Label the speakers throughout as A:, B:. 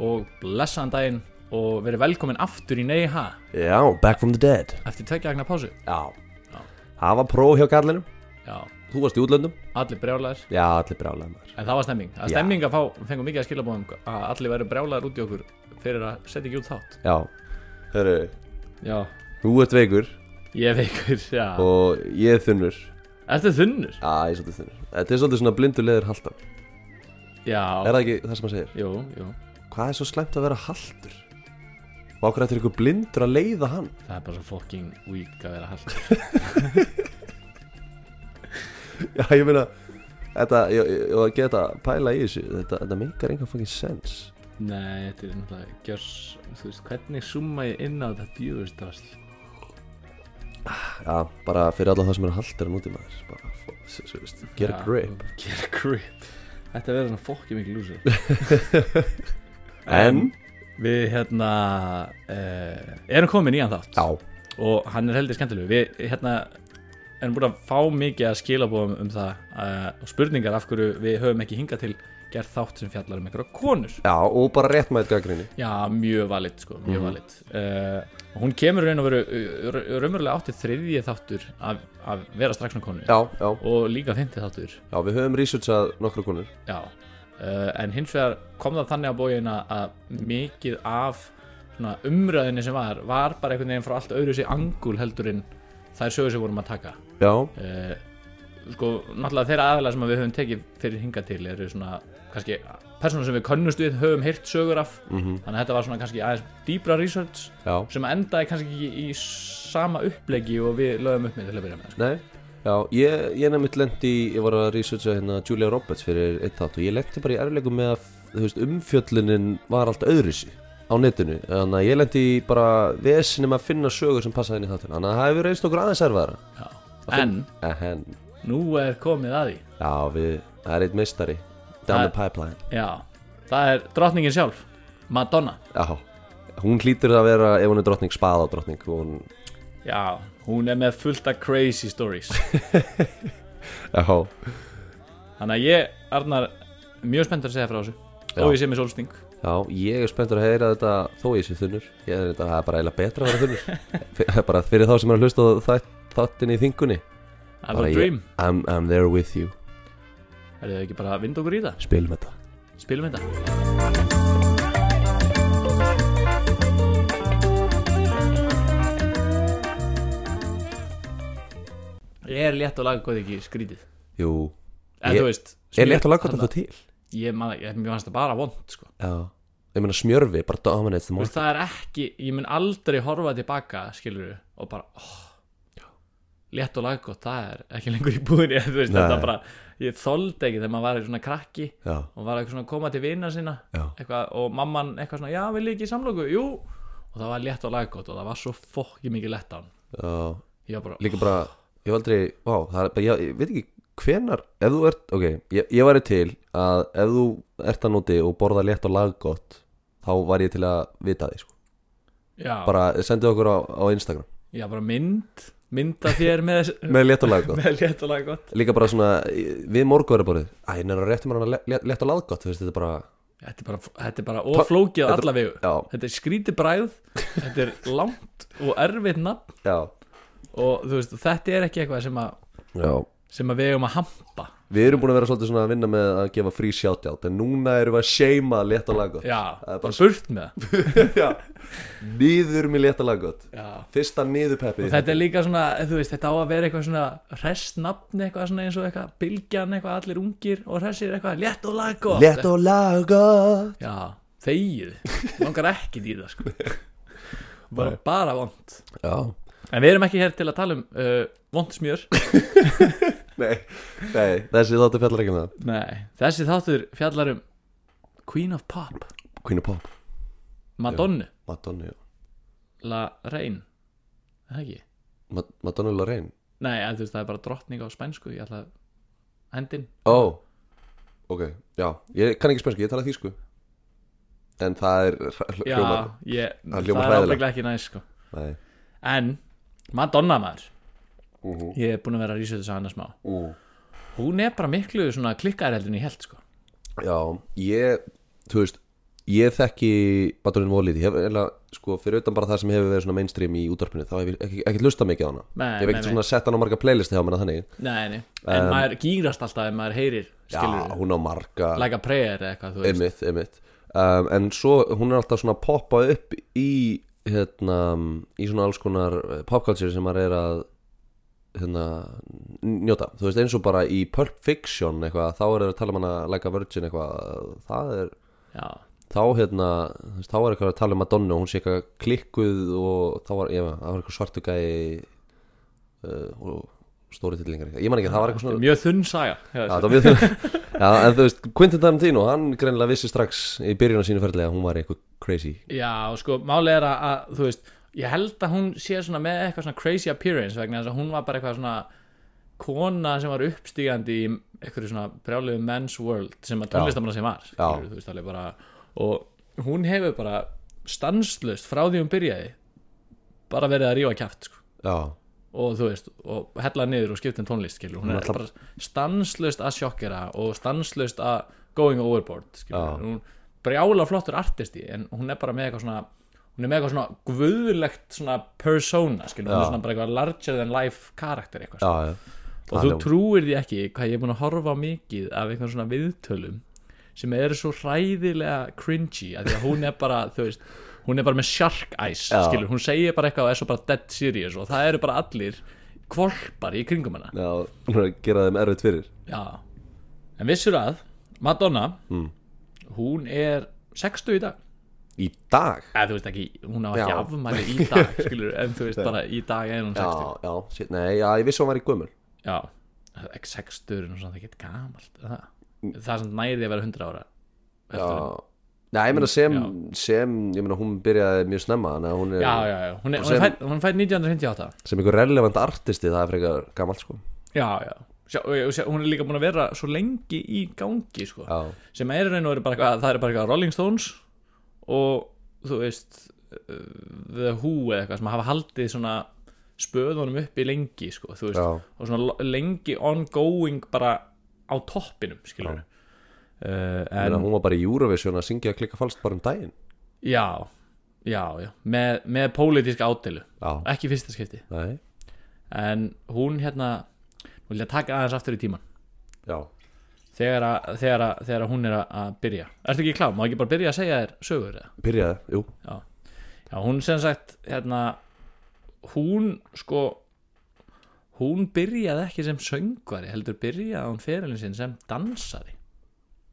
A: og blessaðan daginn og verið velkomin aftur í Nei Ha?
B: Já, back from the dead.
A: Eftir tveggjagna pásu?
B: Já,
A: Já.
B: það var próf hjá kallinum
A: Já,
B: Þú varst í útlöndum.
A: Allir brjálæðir
B: Já, allir brálega maður.
A: En það var stemming Það
B: Já.
A: stemming að fá, fengum mikið að skilabóðum að allir væru brjálæðir út í okkur fyrir að setja ekki út þátt.
B: Já, hörru,
A: Já,
B: þú ert veikur.
A: Ég veikur, já.
B: Og ég er þunnur.
A: Ertu þunnur?
B: Já, ég er svolítið þunnur. Þetta er svolítið svona blindur leður haldan
A: Já,
B: Er það ekki það sem maður segir?
A: jú, jú
B: Hvað er svo slæmt að vera haldur? Og okkur ættir ykkur blindur að leiða hann?
A: Það er bara svo fucking weak að vera hald
B: Já, ég meina Þetta, ég, ég, ég geta pæla í þessu. Þetta, þetta meikar enga fucking sense.
A: Nei, þetta er náttúrulega gjörs Þú veist, hvernig summa ég inn á þetta djúvistast
B: Já, bara fyrir alla það sem eru haldur að núti maður. Bara, s- veist, get a grip.
A: Get a grip. Þetta verður svona fokki mikið lúsir
B: En
A: Við hérna uh, Erum komin í hann þátt.
B: Já,
A: Og hann er heldur skemmtilegu Við hérna erum búin að fá mikið að skilabóðum um það uh, Og spurningar af hverju við höfum ekki hingað til Gert þátt sem fjallar um einhverja konur.
B: Já, og bara rétt mætt gaggrinni
A: Já, mjög valit sko, mjög
B: Mhm.
A: valit uh, og Hún kemur raun og veru raunverulega átti þriðji þáttur af, af vera strax með konu
B: Já, já,
A: og líka fymti þáttur.
B: Já, við höfum researchað nokkra konur.
A: Já, en hins vegar kom það þannig á bógin að- mikið af svona, umræðinni sem var var bara einhvern veginn frá allt öðru sér angul heldur en þær sögur sem vorum að taka.
B: Já,
A: uh, sko, náttúrulega þeirra aðalega sem við höfum tekið fyrir hinga til eru svona, kannski, personar sem við könnust við höfum heyrt sögur af.
B: Mhm,
A: þannig að þetta var svona kannski aðeins dýbra research
B: já.
A: sem endaði kannski ekki í sama upplegi og við lögum upp með til að byrja með sko.
B: Nei, já, ég, ég nefnitt lendi ég var að researcha hérna Julia Roberts fyrir eitt þátt og ég lendi bara í erleikum með að, þú veist, umfjöllunin var allt öðruvísi á netinu, þannig að ég lendi bara vesinni með að finna sögur sem passaði inn í þáttina, þannig að það hefur reynst okkur aðeins erfara
A: Já. en?
B: Ehen,
A: nú er komið að því.
B: Já, við, það er eitt meistari down the pipeline,
A: Já, það er drottningin sjálf Madonna.
B: Já. Hún hlýtur að vera, ef hún er drottning, spaða drottning hún,
A: Já, hún er með fullt af crazy stories.
B: Já,
A: Þannig að ég, Arnar, mjög spenntur að segja frá þessu.
B: Já.
A: Og ég sé með sólsting.
B: Já, ég er spenntur að heyra þetta þó ég sé þunnur. Ég er þetta, það er bara eiginlega betra að vera þunnur. Bara fyrir þá sem er að hlusta þætt, þáttin í þingunni.
A: Það
B: Bara
A: er
B: ég-
A: dream.
B: I'm, I'm there with you,
A: Er þið ekki bara að vinda okkur í það?
B: spilum þetta.
A: Spilum þetta Er létt og laggóð ekki skrítið?
B: Jú,
A: En
B: Ég-
A: veist
B: er létt laga
A: þarna-
B: þetta til?
A: Ég, fannst það bara vond sko.
B: Ég meina smjörfi, bara dominates the market.
A: það er ekki, ég mun aldrei horfa tilbaka, skilur og bara, oh, létt og laggótt, það er ekki lengur í bara, ég þoldi ekki þegar maður var í svona krakki
B: Já,
A: og var eitthvað svona að koma til vina
B: já,
A: eitthvað, og mamman eitthvað svona, já, vil ég ekki í samlóku, jú, og það var létt og laggótt og það var svo fokki mikið lett á hann,
B: Líka bara, ég hef aldrei, vá, það er bara, ég, ég veit ekki hvenar, ef þú ert, ok Ég, ég væri til að ef þú ert að núti og borða létt og laggott þá var ég til að vita því, sko. Bara sendið okkur á, á Instagram.
A: Já, bara mynd, mynda þér með,
B: Með létt og laggott.
A: Með létt og laggótt,
B: líka bara svona við morguverðarborðið æ, neina rétti maður hana létt, létt og laggott þú veist, þetta er bara,
A: þetta er bara, þetta er bara oflókið á alla vegu, þetta er skrítið bræð, þetta er langt og erfitt nafn.
B: Já
A: og þú veist, þetta er ekki eitthvað sem að
B: já,
A: sem að við eigum að hampa.
B: Við erum búin að vera svolítið svona að vinna með að gefa frí shoutout en núna erum við að seima létt og laggott
A: já,
B: Það er
A: bara burt með það.
B: Já, nýður með létt og laggott
A: já.
B: fyrsta nýðupeppið
A: og þetta er líka svona, þú veist, þetta á að vera eitthvað svona hressnafni, eitthvað svona eins og eitthvað bylgjan, eitthvað allir ungir og hressir eitthvað, létt og laggótt
B: létt og laggott
A: já, þegið, langar ekki það sko. Bara, bara vond
B: já,
A: en við erum ekki hér til að tala um uh, vond smjör.
B: Nei, nei þessi þáttu fjallar ekki með það.
A: Nei, þessi þáttur fjallar um Queen of Pop.
B: Queen of Pop,
A: Madonna,
B: Madonna, já.
A: La Reine. Er það ekki?
B: Ma Madonna Lorraine
A: Nei, en þú veist, það er bara drottning á spænsku Ég ætla að hendin
B: ó, ok, já ég kann ekki spensku, ég tala þýsku. En það er hl-
A: Já,
B: hljómar
A: ég,
B: það hljómar
A: er ábygglega ekki næst sko.
B: nei.
A: En, Madonna maður.
B: Uh -huh.
A: Ég er búin að vera að rísa þess að hana smá.
B: Uh.
A: Hún er bara miklu en ég held sko.
B: Já, ég, þú veist Ég þekki Baturinn Volið Ég hef eiginlega, sko, fyrir utan bara það sem hefur verið mainstream í útvarpinu þá hef ég ekki, ekki lusta mikið á hana.
A: Nei,
B: Ég hef ekkert
A: nei.
B: sett hann á marga playlisti hjá mér að þannig.
A: Nei, en maður gýrast alltaf ef maður heyrir
B: Já,
A: skilur,
B: hún á marga
A: like a prayer eða eitthvað,
B: um, En svo, hún er alltaf svona að poppa upp í hérna, í svona alls konar eh, popculture sem maður er að hérna, njóta. Þú veist, eins og bara í Pulp Fiction eitthvað, þá er það að tala um hana like a virgin eitthvað, það er
A: Já,
B: þá hérna, þú veist, þá er eitthvað að tala um Madonna og hún sé eitthvað klikkuð og þá var, ég, það var eitthvað svartu gæi uh, og stóri tillingar ég man ekki, það var eitthvað svona
A: mjög þunn saga.
B: Já, það var mjög þunn Já, en þú veist, Quentin Tarantino, hann greinilega vissi strax í byrjun á sínu ferðlega að hún var eitthvað crazy.
A: Já, sko, máli er að, þú veist Ég held að hún sé svona með eitthvað svona crazy appearance vegna þess að hún var bara eitthvað svona kona sem var uppstígandi í eitthvað svona brjáliðu men's world sem að tónlistamanna sem var skilur, þú veist, alveg bara, og hún hefur bara stanslust frá því hún byrjaði bara verið að rífa kjátt sko. Og þú veist, og hella niður og skipta um tónlist skilur, hún er bara stanslust að sjokkera og stanslust að going overboard skilur, hún brjála flottur artisti en hún er bara með eitthvað svona hún er með eitthvað svona guðlegt svona persona, skilur, hún er svona bara eitthvað larger than life karakter eitthvað
B: já, já.
A: Og þú trúir því ekki hvað ég er búin að horfa mikið af einhvern svona viðtölum sem eru svo hræðilega cringy að því að hún er bara, þú veist hún er bara með shark eyes, skilur hún segir bara eitthvað og er svo bara dead serious og það eru bara allir kvolpar í kringum hana.
B: Já, hún er að gera þeim erfitt fyrir.
A: Já, en vissur að Madonna,
B: Mm.
A: hún er 60 í dag.
B: Í dag?
A: eða þú veist ekki, hún á ekki afmæli í dag skilur, en þú veist bara í dag er hún 60
B: Já, já, shit, nei, já, ég vissi hún var í gömul.
A: Já, ekki 60 er nú svona, getur gamalt það, það er sem næri að vera 100 ára
B: Já Nei, ég meina sem, sem, ég meina hún byrjaði mjög snemma hún er,
A: já, já, já, hún er,
B: sem-
A: hún er fædd 1958
B: sem einhver relevant artisti Það er frekar gamalt, sko.
A: Já, já, sjá, sjá, hún er líka búin að vera svo lengi í gangi sko.
B: Já,
A: sem er veru bara eitthvað, það er bara eitthvað Rolling Stones og þú veist uh, The Who eða eitthvað sem hafa haldið svona spöðunum uppi lengi sko, þú veist, og svona lengi ongoing bara á toppinum skilur uh,
B: en hún var bara í Eurovision að syngja að klikka falskt bara um daginn.
A: Já, já, já. Með, með pólitíska ádeilu
B: Já,
A: ekki fyrsta skipti.
B: Nei,
A: en hún hérna hún vilja taka aðeins aftur í tíman
B: já.
A: Þegar, að, þegar, að, þegar að hún er að- að byrja. Ertu ekki klár? Má ekki bara byrja að segja þér sögur eða?
B: Byrjaði, jú.
A: Já, Já hún sem sagt hérna, hún sko hún byrjaði ekki sem söngvari heldur byrjaði hún ferilin sinn sem dansari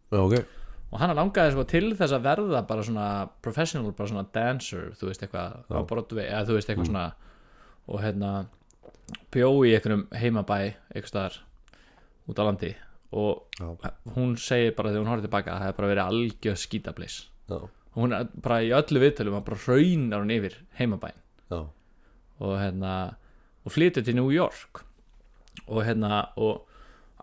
B: Já, ok.
A: Og hann langaði sko til þess að verða bara svona professional, bara svona dancer þú veist eitthvað á Broadway eða þú veist eitthvað svona og hérna bjó í einhverjum heimabæ eitthvað staðar út á landi og
B: Já,
A: hún segir bara þegar hún horfði tilbaka að það hefði bara verið algjör skítablis og hún er bara í öllu viðtölum að bara raunar hún yfir heimabæn
B: já.
A: Og hérna og flytur til New York. Og hérna og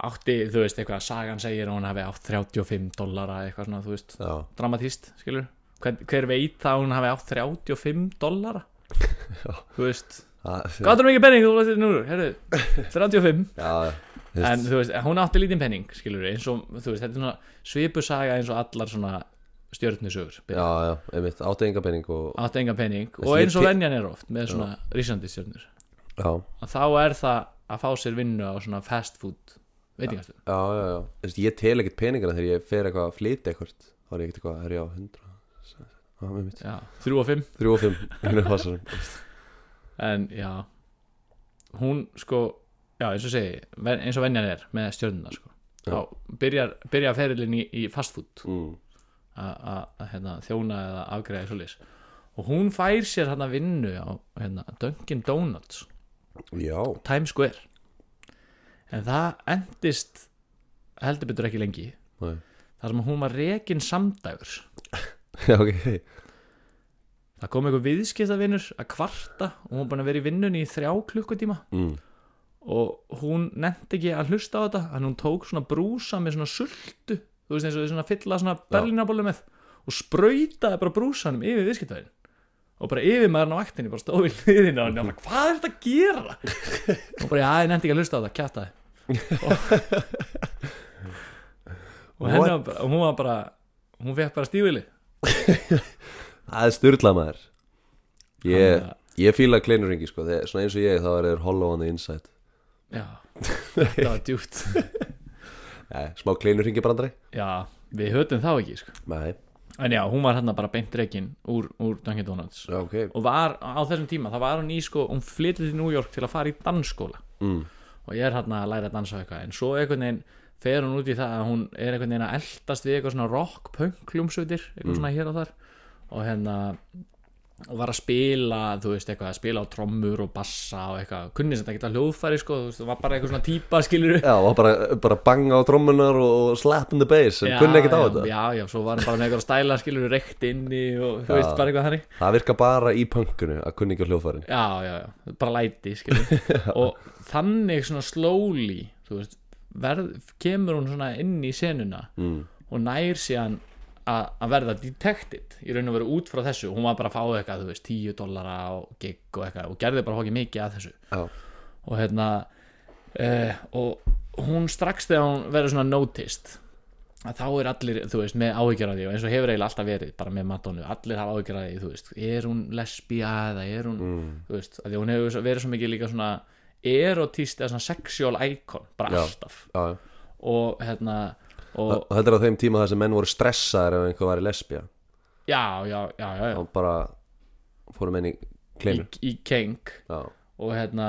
A: átti, þú veist, eitthvað sagan segir að hún hafi átt 35 dollara eitthvað svona, þú veist,
B: Já,
A: dramatíst skilur, hver, hver veit að hún hafi átt 35 dollara? Þú veist, hvað er mikið penning þú veist nú, herru, 35
B: já,
A: en þú veist, hún átti lítinn penning skilur, eins og, þú veist, þetta er svona svipusaga eins og allar svona stjörnusögur
B: Já, já, einmitt, átti enga penning og
A: átti enga penning
B: Þessi
A: og eins og
B: te-
A: venjan er oft með svona rísandi stjörnur.
B: Já,
A: að þá er það að fá sér vinnu á svona fast food veitingastöðum
B: já, já, já. Veist, Ég tel ekkert peningana þegar ég fer eitthvað að flytja eitthvað þá er ég ekkert eitthvað, er ég á 100 Já, einmitt.
A: Já, þrjú og fimm.
B: 3 og 5, einu passarum
A: en já. Hún sko, já eins og segi eins og venjan er með stjörnuna sko. þá byrjar, byrjar ferilinn í, í fast food.
B: Mm.
A: að- að að, hérna, þjóna eða afgreða svoleiðis. Og hún fær sér hérna vinnu á hérna, Dunkin Donuts.
B: Já,
A: Times Square en það endist heldur betur ekki lengi.
B: Nei.
A: þar sem hún var rekin samdægurs.
B: Já, ok.
A: Það kom einhver viðskiptavinnur að kvarta og hún var búin að vera í vinnunni í þrjá klukkutíma.
B: Mm.
A: og hún nefndi ekki að hlusta á þetta en hún tók svona brúsa með svona sultu þú veist eins og svona fylla svona berlínabólu með og sprautaði bara brúsanum yfir viðskiptavinn og bara yfir maðurinn á vaktinni bara stóð við hliðina og hann bara hvað er þetta að gera? Og bara já ég nefndi ekki að hlusta á þetta kjátaði og, og henni bara, og hún var bara hún fekk bara stífili
B: Það er styrlað maður. Ég,
A: Þannig að-
B: ég fíla kleinurringi sko. Þegar, Svona eins og ég þá er þeir hollow on the inside.
A: Já, þetta var djúpt.
B: Nei, smá kleinurringi brandari.
A: Já, við höfum þá ekki sko.
B: Nei,
A: en já, hún var hérna bara beint reikin úr, úr Dunkin Donuts.
B: Já, ok.
A: Og var á þessum tíma, þá var hún í sko hún flytið til New York til að fara í dansskóla.
B: Mm.
A: og ég er hérna að læra að dansa eitthvað. En svo einhvern veginn fer hún út í það að hún er einhvern veginn að eldast við eitthvað svona rock punk klumsutir, eitthvað svona hér og þar. Og hérna og var að spila, þú veist, eitthvað að spila á trommur og bassa og eitthvað. Kunni sem þetta geta hljóðfæri, sko, þú veist, það var bara eitthvað svona típa skilur
B: Já, og bara, bara banga á trommunar og slap in the bass En kunni ekkert á
A: já,
B: þetta.
A: Já, já, svo var hann bara með eitthvað stæla skilur reykt inni og þú veist, bara eitthvað þannig.
B: Það virkar bara í punkunu að kunni ekki á hljóðfærin.
A: Já, já, já, bara læti skilur og þannig svona slowly þú veist, verð, kemur hún svona inn í senuna
B: mm.
A: og nær síðan að verða detected í raun og veru út frá þessu. Hún var bara að fá eitthvað, þú veist, 10 dollara á gig og eitthvað og gerði bara hókið mikið að þessu.
B: Já,
A: og hérna uh, og hún strax þegar hún verður svona noticed að þá er allir, þú veist, með því og eins og hefur eiginlega alltaf verið bara með Madonnu allir hafa áhyggjur af því, þú veist, er hún lesbía eða er hún,
B: mm.
A: þú veist að því hún hefur verið svo mikið líka svona erotíst eða svona sexual icon bara
B: Já.
A: alltaf.
B: Já.
A: Og hérna og
B: þetta er á þeim tíma þar sem menn voru stressaðir ef einhver var í lesbía.
A: Já, já, já, já, já.
B: og bara fórum enn í
A: Í,
B: kleinur
A: í Keng.
B: Já,
A: og hérna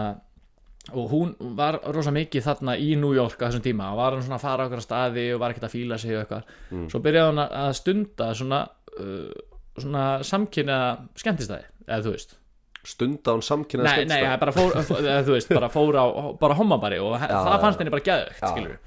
A: og hún var rosa mikið þarna í New York á þessum tíma. Og var hún svona að fara á okkur staði og var ekkert að fíla sig og eitthvað.
B: Mm.
A: svo byrjaði hún að stunda svona uh, svona samkynna skemmtistæði, eða þú veist.
B: Stunda hún samkynna
A: nei, nei, það bara fór, eða þú veist, bara fór á bara hommabari og he-
B: Já,
A: það
B: já,
A: fannst henni bara geðvegt, skilur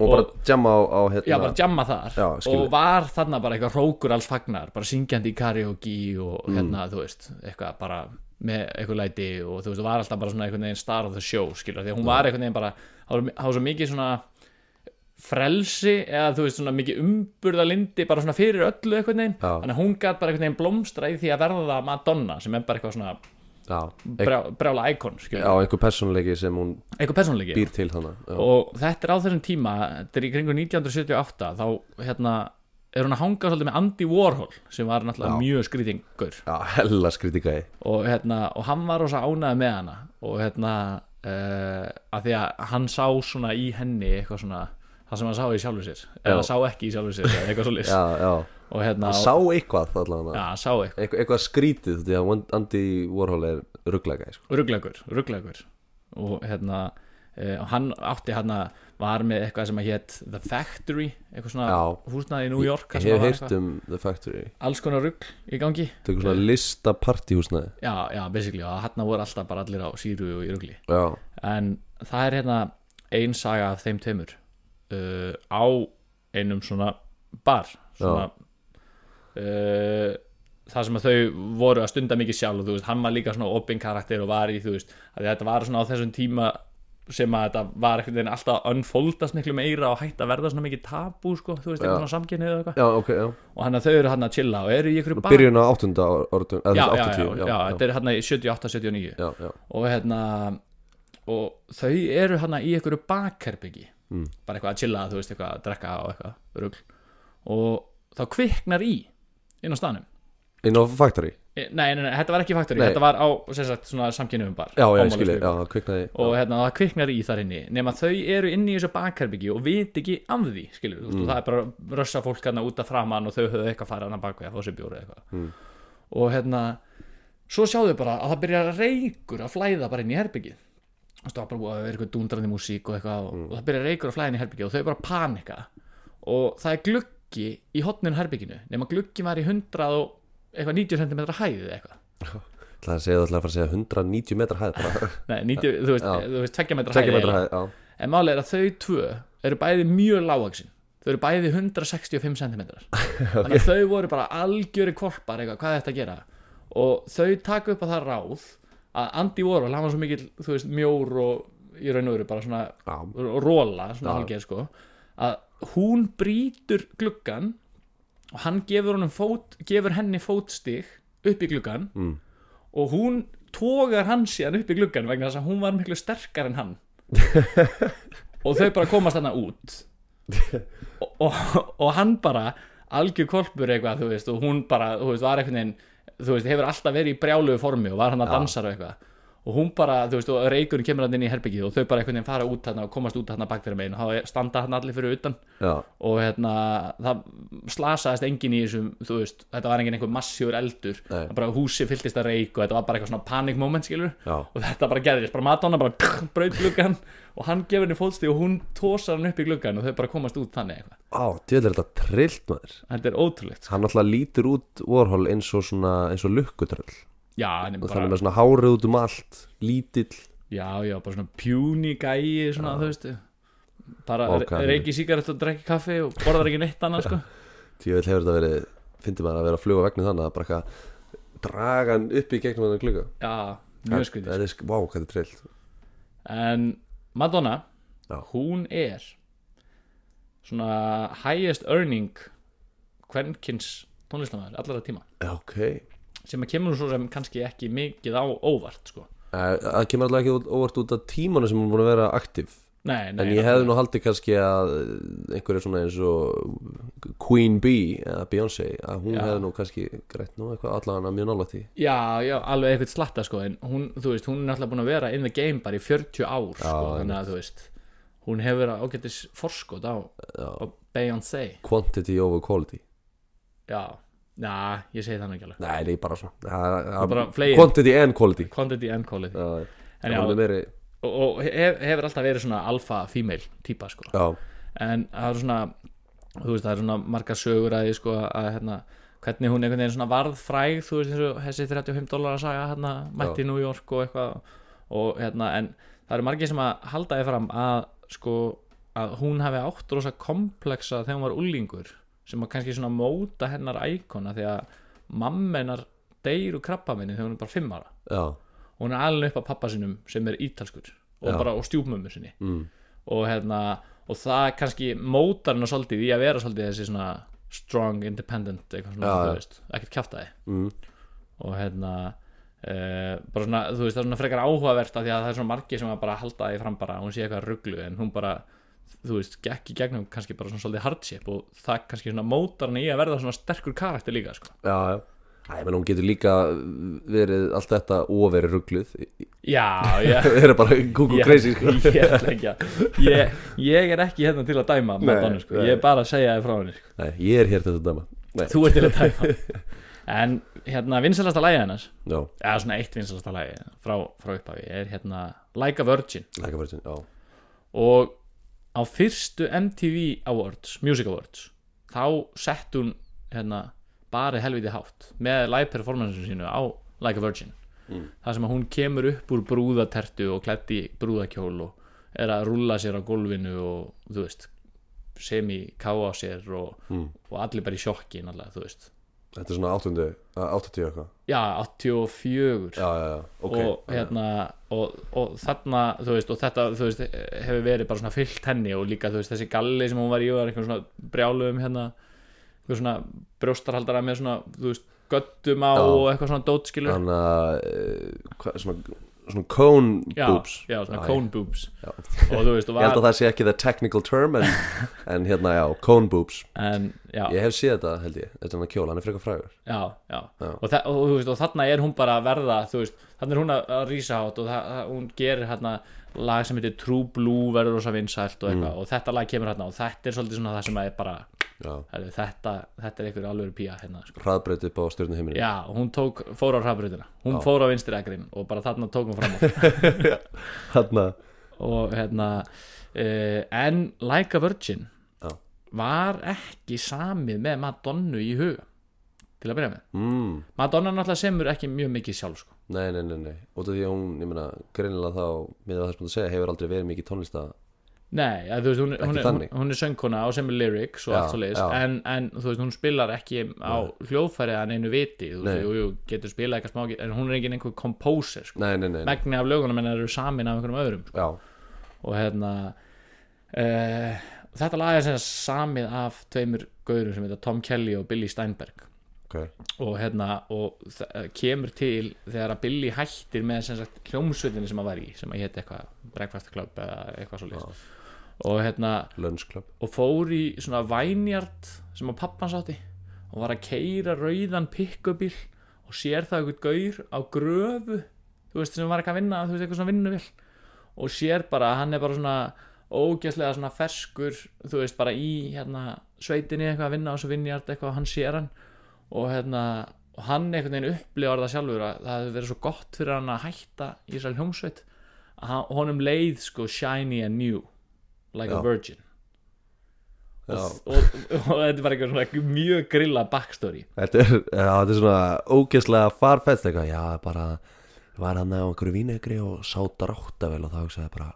B: og bara jamma á, á hérna
A: já, bara jamma þar.
B: Já,
A: og var þarna bara eitthvað rókur alls fagnar, bara syngjandi í karaoke og
B: Mm.
A: hérna, þú veist, eitthvað bara með eitthvað læti og þú veist, það var alltaf bara svona einhvern veginn star of the show, skilur, því að hún var einhvern veginn bara, það var, svo mikið svona frelsi eða þú veist svona mikið umburðalindi bara svona fyrir öllu einhvern veginn. Þannig að hún gæt bara einhvern veginn blómstra í því að verða Madonna sem er bara eitthvað svona brjála íkon, skilur,
B: einhver persónleiki sem hún
A: eitthvað persónleiki
B: býr til þannig
A: og þetta er á þessum tíma þetta er í kringu 1978 þá hérna er hún að hanga svolítið með Andy Warhol sem var náttúrulega
B: Já.
A: mjög skrýtingur.
B: Já hella skritikaði
A: og, hérna, og hann var rosa ánægð með hana. Og hérna uh, að því að hann sá svona í henni eitthvað svona það sem hann sá í sjálfu sér. Eða sá ekki í sjálfu sér eitthvað svo
B: Já, já,
A: og hérna
B: sá eitthvað allavega
A: já, sá eitthvað.
B: Eitthvað, eitthvað skrítið því að Andy Warhol er rugglega sko.
A: rugglegur, rugglegur og hérna og hann átti hérna var með eitthvað sem að hétt The Factory eitthvað svona húsnaði í New York
B: Ég hef heyrt
A: eitthvað-
B: um The Factory.
A: Alls konar rugg í gangi.
B: Þetta er svona lista partíhúsnaði
A: já, já, basically, og hérna voru alltaf bara allir á síru og í ruggli
B: Já,
A: en það er hérna ein saga af þeim tveimur uh, á einum svona bar svona uh, það sem að þau voru að stunda mikið sjálf og veist, hann var líka svona opin karakter og var í, þú veist, að þetta var svona á þessum tíma sem að þetta var einhvern veginn alltaf að unfoldast miklu meira og hægt að verða svona mikið tabú sko, þú veist, eitthvað svona samkynnið eða eitthvað.
B: Já, ok, já.
A: Og hann að þau eru hann að chilla og eru í einhverju bar.
B: Byrjun á áttunda orðum
A: já, já, já, já, þetta er hann í 78-79
B: já, já,
A: og hérna og þau eru hann í einhverju bakherbyggi
B: Mm.
A: bara eitthvað að chilla, þú veist, eitthvað að drekka og eitthvað rugl og þá kviknar í inn á staðnum
B: Inn á Factory
A: nei, nei, nei, þetta var ekki faktori,
B: Nei.
A: þetta var á sagt, svona samkynum bar
B: Já, já, skilji, já, það kviknaði
A: og hérna, það kviknar í þar inni nema þau eru inni í þessu bakherbyggi og vit ekki af því, skilur, mm. það er bara rössa fólk hérna út af framann og þau höfðu eitthvað farið hann að baka að fá sér bjóri eitthvað
B: Mm.
A: og hérna svo sjáðu bara að það byrjar reykur að flæða bara inn í herbyggið og það var bara búið að vera eitthvað dúndrandi músík og eitthvað. Og, og það byrjar reykur að flæða inn í herbyggið og þau bara panika. Og það er gluggi í hotninu herbygginu nema gluggi var í 100 og eitthvað 90 cm hæði eða eitthvað.
B: Það er að segja, það ætla að fara að segja 190 metrar hæð bara.
A: Nei, 90, þú veist,
B: Já.
A: þú veist 2 metra
B: Tvekja
A: hæð
B: metrar
A: eiginlega.
B: hæð, já.
A: En máli er að þau tvö eru bæði mjög lágaksin þau eru bæði 165 cm þannig að þau voru bara algjöri korpar eitthvað, hvað er þetta að gera? Og þau taka upp að það ráð að Andy Warhol, hann var svo mikill þú veist, mjór og í raun og veru bara svona
B: Já,
A: róla, svona
B: Já.
A: hálfgeð sko að hún brýtur gluggan og hann gefur, fót, gefur henni fótstig upp í gluggan
B: mm.
A: og hún tógar hann síðan upp í gluggan vegna þess að hún var miklu sterkar en hann og þau bara komast þarna út og, og, og hann bara algjör kolpur eitthvað, þú veist, og hún bara þú veist, var veginn, þú veist, hefur alltaf verið í brjálugu formi og var hann að dansa og eitthvað og hún bara, þú veist, og reykurinn kemur hann inn í herbyggið og þau bara einhvern veginn fara út þarna og komast út þarna bak fyrir megin. Og þá standa hann allir fyrir utan.
B: Já,
A: og hérna, það slasaðist enginn í þessum, þú veist, þetta var enginn einhver massífur eldur, bara húsi fylltist að reyk og þetta var bara eitthvað svona panic moment, skilur
B: já,
A: og þetta bara gerðist, bara Madonna bara braut gluggan og hann gefur henni fótsti og hún tósar hann upp í gluggan og þau bara komast út þannig eitthvað.
B: Á, djöðlega er þetta trillt maður.
A: Þetta er ótrúlegt sko.
B: hann alltaf lítur út Warhol eins og svona eins og lukkutröll
A: já, hann
B: og þannig
A: bara,
B: með svona hárið út um allt lítill.
A: Já, já, bara svona pjúni gæi svona, þú veist bara
B: Ok.
A: okay. reiki sígaret og drekki kaffi og borðar ekki neitt annað sko.
B: Djöðlega hefur þetta verið fyndi maður að vera að fluga vegna þannig að bara eitthvað draga hann upp í gegnum þannig klukka
A: já, mjög skrítið
B: það er, sk- vá, hvað þetta er trillt.
A: En Madonna
B: Já.
A: hún er svona highest earning kvenkins tónlistamæður allra tíma.
B: Ok
A: sem að kemur svo sem kannski ekki mikið á óvart sko.
B: Það kemur alltaf ekki óvart út af tímanu sem hún búin að vera aktiv.
A: Nei, nei,
B: en ég hefði nú haldið kannski að einhverju svona eins og Queen Bee eða Beyoncé að hún
A: Já.
B: hefði nú kannski greitt nú eitthvað allavega mjög nálægt því.
A: Já, já, alveg eitthvað slatta sko, en hún, þú veist, hún er alltaf búin að vera in the game bara í 40 ár
B: Já,
A: sko, þannig að þú veist hún hefur ágættis forskot á, á Beyoncé.
B: Quantity over quality.
A: Já, já, ég segi það nú ekki alveg.
B: Nei, er bara svona.
A: Er
B: quantity and quality.
A: Quantity and quality.
B: Já,
A: en já,
B: meiri
A: og, og hef, hefur alltaf verið svona alfa female típa sko.
B: Já,
A: en það er svona þú veist það er svona margar sögur að því sko að hérna hvernig hún einhvern veginn svona varð fræg þú veist eins og þessi 35 dólar að saga hérna mætti í New York og eitthvað. Og hérna en það eru margir sem að halda því fram að sko að hún hafi átt rosa komplexa þegar hún var úlingur sem að kannski svona móta hennar íkona því að mammenar deyru krabba minni þegar hún er bara 5 ára.
B: Já,
A: og hún er alveg upp á pappa sinum sem er ítalskur og
B: Já.
A: bara og stjúpmömmu sinni.
B: Mm,
A: og hérna og það kannski mótar hennar svolítið í að vera svolítið þessi svona strong, independent eitthvað svona,
B: Já,
A: þú
B: já.
A: veist, ekkert kjaftaði.
B: Mm,
A: og hérna uh, bara svona, þú veist, það er svona frekar áhugavert af því að það er svona margir sem að bara halda því fram bara hún sé eitthvað rugglu en hún bara þú veist, gekk í gegnum kannski bara svona svolítið hardship og það kannski svona mótar henni í að verða svona sterkur karakter líka sko.
B: já, já. Æ, menn hún getur líka verið allt þetta og verið ruggluð
A: já, já.
B: Það er bara kúku
A: Ég-
B: crazy sko.
A: ég, að- ég, ég er ekki hérna til að dæma
B: Nei,
A: Madonna, sko. ég er bara að segja þið frá henni sko.
B: Nei, ég er hér til þetta dæma. Nei,
A: þú ert til að dæma. En hérna vinsalasta lægi hennar?
B: Já,
A: eða svona eitt vinsalasta lægi frá, frá upphafi. Er hérna Like a Virgin.
B: Læka verið já,
A: og á fyrstu MTV Awards Music Awards þá sett hún hérna bara helviti hátt með live performance sínu á Like a Virgin
B: Mm.
A: það sem hún kemur upp úr brúðatertu og klætt í brúðakjól og er að rúlla sér á gólfinu og þú veist semi ká á sér og,
B: mm.
A: og allir bara í sjokki náttúrulega, þú veist
B: Þetta er svona 8. 80 eitthvað?
A: Já, 84
B: Já, já, já, ok.
A: Og hérna og, og þarna, þú veist, og þetta veist, hefur verið bara svona fyllt henni og líka, veist, þessi galli sem hún var í var einhvern svona brjáluðum hérna einhvern svona brjóstarhaldara með svona, þú veist, göttum á og eitthvað svona dótskilur.
B: Þannig að uh, hva, svona, svona cone
A: já,
B: boobs.
A: já, svona
B: Já,
A: cone boobs.
B: Já.
A: og þú veist, og
B: Ég held
A: var
B: að það sé ekki the technical term en, en hérna, já, cone boobs.
A: En,
B: Ég hef séð þetta, held ég, þetta er hann kjól, hann er frekar frægur.
A: Og, og, og þarna er hún bara að verða þannig er hún að, að rísa átt og það, hún gerir hérna lag sem heitir True Blue verður rosa vinsælt og eitthvað. Og þetta lag kemur hérna og þetta er svolítið svona það sem er bara herri, þetta, þetta er einhver alveg pía hérna sko.
B: hraðbreyt upp á stjórnu heiminu
A: já, og hún tók, fór á hraðbrutina hún
B: Já.
A: fór á vinstri ekrin og bara þarna tók hún fram
B: Þarna,
A: og hérna uh, en Like a Virgin
B: Já.
A: var ekki samið með Madonnu í huga til að byrja með.
B: Mm,
A: Madonna náttúrulega semur ekki mjög mikið sjálf sko.
B: nei, nei, nei, nei. Af því að hún, ég meina, greinilega þá með það sem þú segja, hefur aldrei verið mikið tónlista
A: Nei, að, þú veist, hún, er- hún, er, hún, hún er söngkona og semur lyrics og
B: Já,
A: allt svo leiðis en, en þú veist, hún spilar ekki á hljóðfæri að neinu viti veist, jú, jú, getur spilað eitthvað smá en hún er ekki einhver composer sko. Megni af lögunum en eru samin af einhverjum öðrum sko. Og hérna uh, þetta lag er sem samið af tveimur gaurum sem heita Tom Kelly og Billy Steinberg.
B: Ok.
A: Og hérna og það kemur til þegar að Billy hættir með sem sagt hljómsveitinni sem hann var í sem að hétt eitthvað Breakfast Club eða eitthvað svo og hérna og fór í svona vænjart sem að pappan sátti og var að keira rauðan pikkubíl og sér það eitthvað gaur á gröfu þú veist sem var ekki að vinna þú veist eitthvað svona vinnuvill og sér bara að hann er bara svona ógæslega svona ferskur þú veist bara í hérna sveitinni eitthvað að vinna á þessu vinnjart eitthvað og hann sér hann. Og hérna og hann einhvern veginn upplifar það sjálfur að það hefur verið svo gott fyrir hann að hætta í þessari hljómsveit. Að honum leið sko shiny and new like a
B: Já.
A: virgin
B: Já.
A: og, og, og, þetta er bara eitthvað svona mjög grilla backstory
B: Þetta er, já, þetta er svona ógeðslega farfætt eitthvað, já, bara var hann á einhverju vínegri og sá dráttavel og þá hugsaði ég bara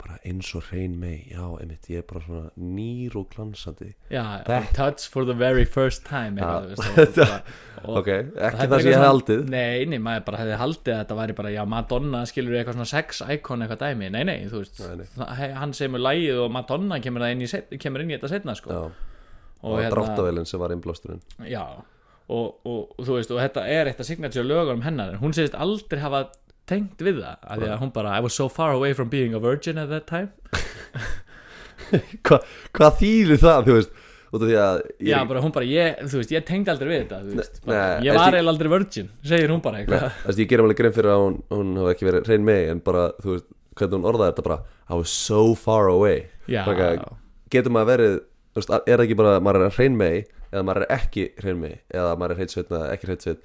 B: bara eins og hrein mei, já, einmitt ég er bara svona nýr og glansandi.
A: Já,
B: Þetta-
A: touch for the very first time og, bara-
B: Ok, ekki
A: það
B: sem ég haldið.
A: Nei, nei, maður bara hefði haldið að þetta væri bara Já, Madonna skilur eitthvað svona sex icon eitthvað dæmi. Nei, nei, þú veist
B: Nei, nei.
A: Hann semur lægið og Madonna kemur, inn í, set, kemur inn í þetta setna sko.
B: Já,
A: og,
B: og dráttavelin sem var innblásturinn.
A: Já, og, og, og þú veist Og þetta er eitt að signature lögunum hennar En hún segist aldrei hafa tengt við það að Því að hún bara, I was so far away from being a virgin at that time.
B: Hva, Hvað þýðir það, þú veist? Út af því að ég,
A: Já, bara hún bara, ég, þú veist, ég tengdi aldrei við þetta þú veist, bara,
B: nei,
A: Ég var eiginlega aldrei virgin, segir hún bara eitthvað.
B: Þess, ég gerum alveg grein fyrir að hún, hún hafa ekki verið hrein mei en bara, þú veist, hvernig hún orðaði þetta bara I was so far away. Eitthvað, getur maður verið þú veist, er ekki bara að maður er hrein mei eða maður er ekki hrein mei eða maður er hreinsveit eða ekki hreinsveit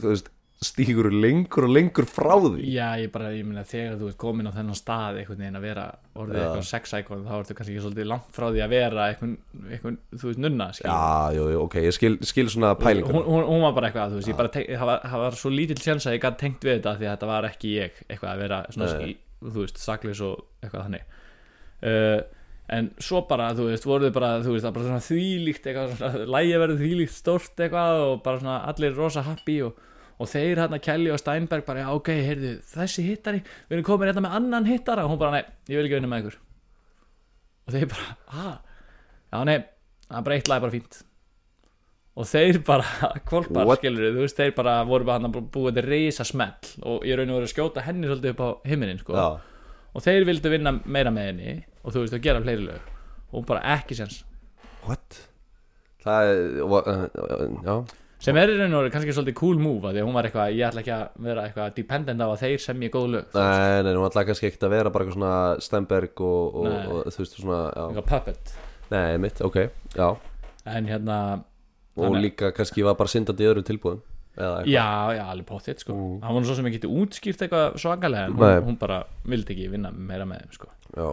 B: þú veist, stígur lengur og lengur frá því.
A: Já, ég bara, ég meina þegar þú ert komin á þennan stað einhvern veginn að vera orðið
B: Já.
A: eitthvað sex icon þá ertu kannski ekki svolítið langt frá því að vera eitthvað, eitthvað þú veist, nunna skilur.
B: Já, jú, jú, ok, ég skil, skil svona pælingur
A: hún, hún, hún var bara eitthvað, þú veist, ég bara tenk, það, var, það var svo lítill sjans að ég gæti tengt við þetta því að þetta var ekki ég, eitthvað að vera svona, skil, þú veist, saklis og eitthvað þannig. Uh, en svo bara, þú veist, voruð bara þú veist, það bara svona þvílíkt eitthvað, svona, lægi verður þvílíkt stórt eitthvað og bara svona allir rosa happy og, og þeir hérna Kelly og Steinberg bara, já, ok, heyrðu, þessi hittari við erum komin hérna með annan hittara. Og hún bara, nei, ég vil ekki vinna með ykkur. Og þeir bara, ah, já, nei það er bara eitt lag bara fínt. Og þeir bara kvolpar skilur þú veist, þeir bara voru bara hann að búið þetta reysa smell og ég raun og verið að skjóta henni svolítið upp á himinin sko. Og þeir vildu vinna meira með henni og þú veist að gera fleiri lög. Og hún bara ekki sens
B: what? Það er, uh, uh, já
A: sem er í raun og verið kannski svolítið cool move því að hún var eitthvað, ég ætla ekki að vera eitthvað dependent á að þeir sem ég góð lög
B: Nei, nei, hún ætlaði kannski ekkert að vera bara eitthvað svona Stenberg og, og,
A: Nei.
B: og þú veist svona,
A: eitthvað puppet
B: Nei, mitt, ok, já
A: en hérna,
B: Og
A: Þannig-
B: líka kannski var bara syndandi í öðrum tilbúðum Eða eitthvað
A: já, já, alveg potið sko.
B: Mm.
A: hann var nú svo sem ekki getið útskýrt eitthvað svakalega en
B: Nei.
A: hún, hún bara vildi ekki vinna meira með þeim sko.
B: Já,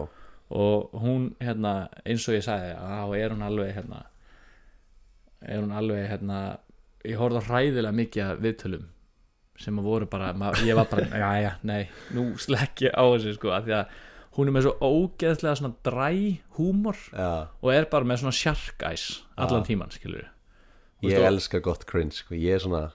A: og hún hérna eins og ég sagði þá er hún alveg hérna er hún alveg hérna ég horfði hræðilega mikið af viðtölum sem að voru bara ma- ég var bara, já já, nei, nú slekk ég á þessu sko, af því að hún er með svo ógeðslega svona dræ húmor
B: já.
A: og er bara með svona shark eyes allan tíman, skilur
B: Ég
A: veist, og-
B: elska gott cringe, sko, ég er svona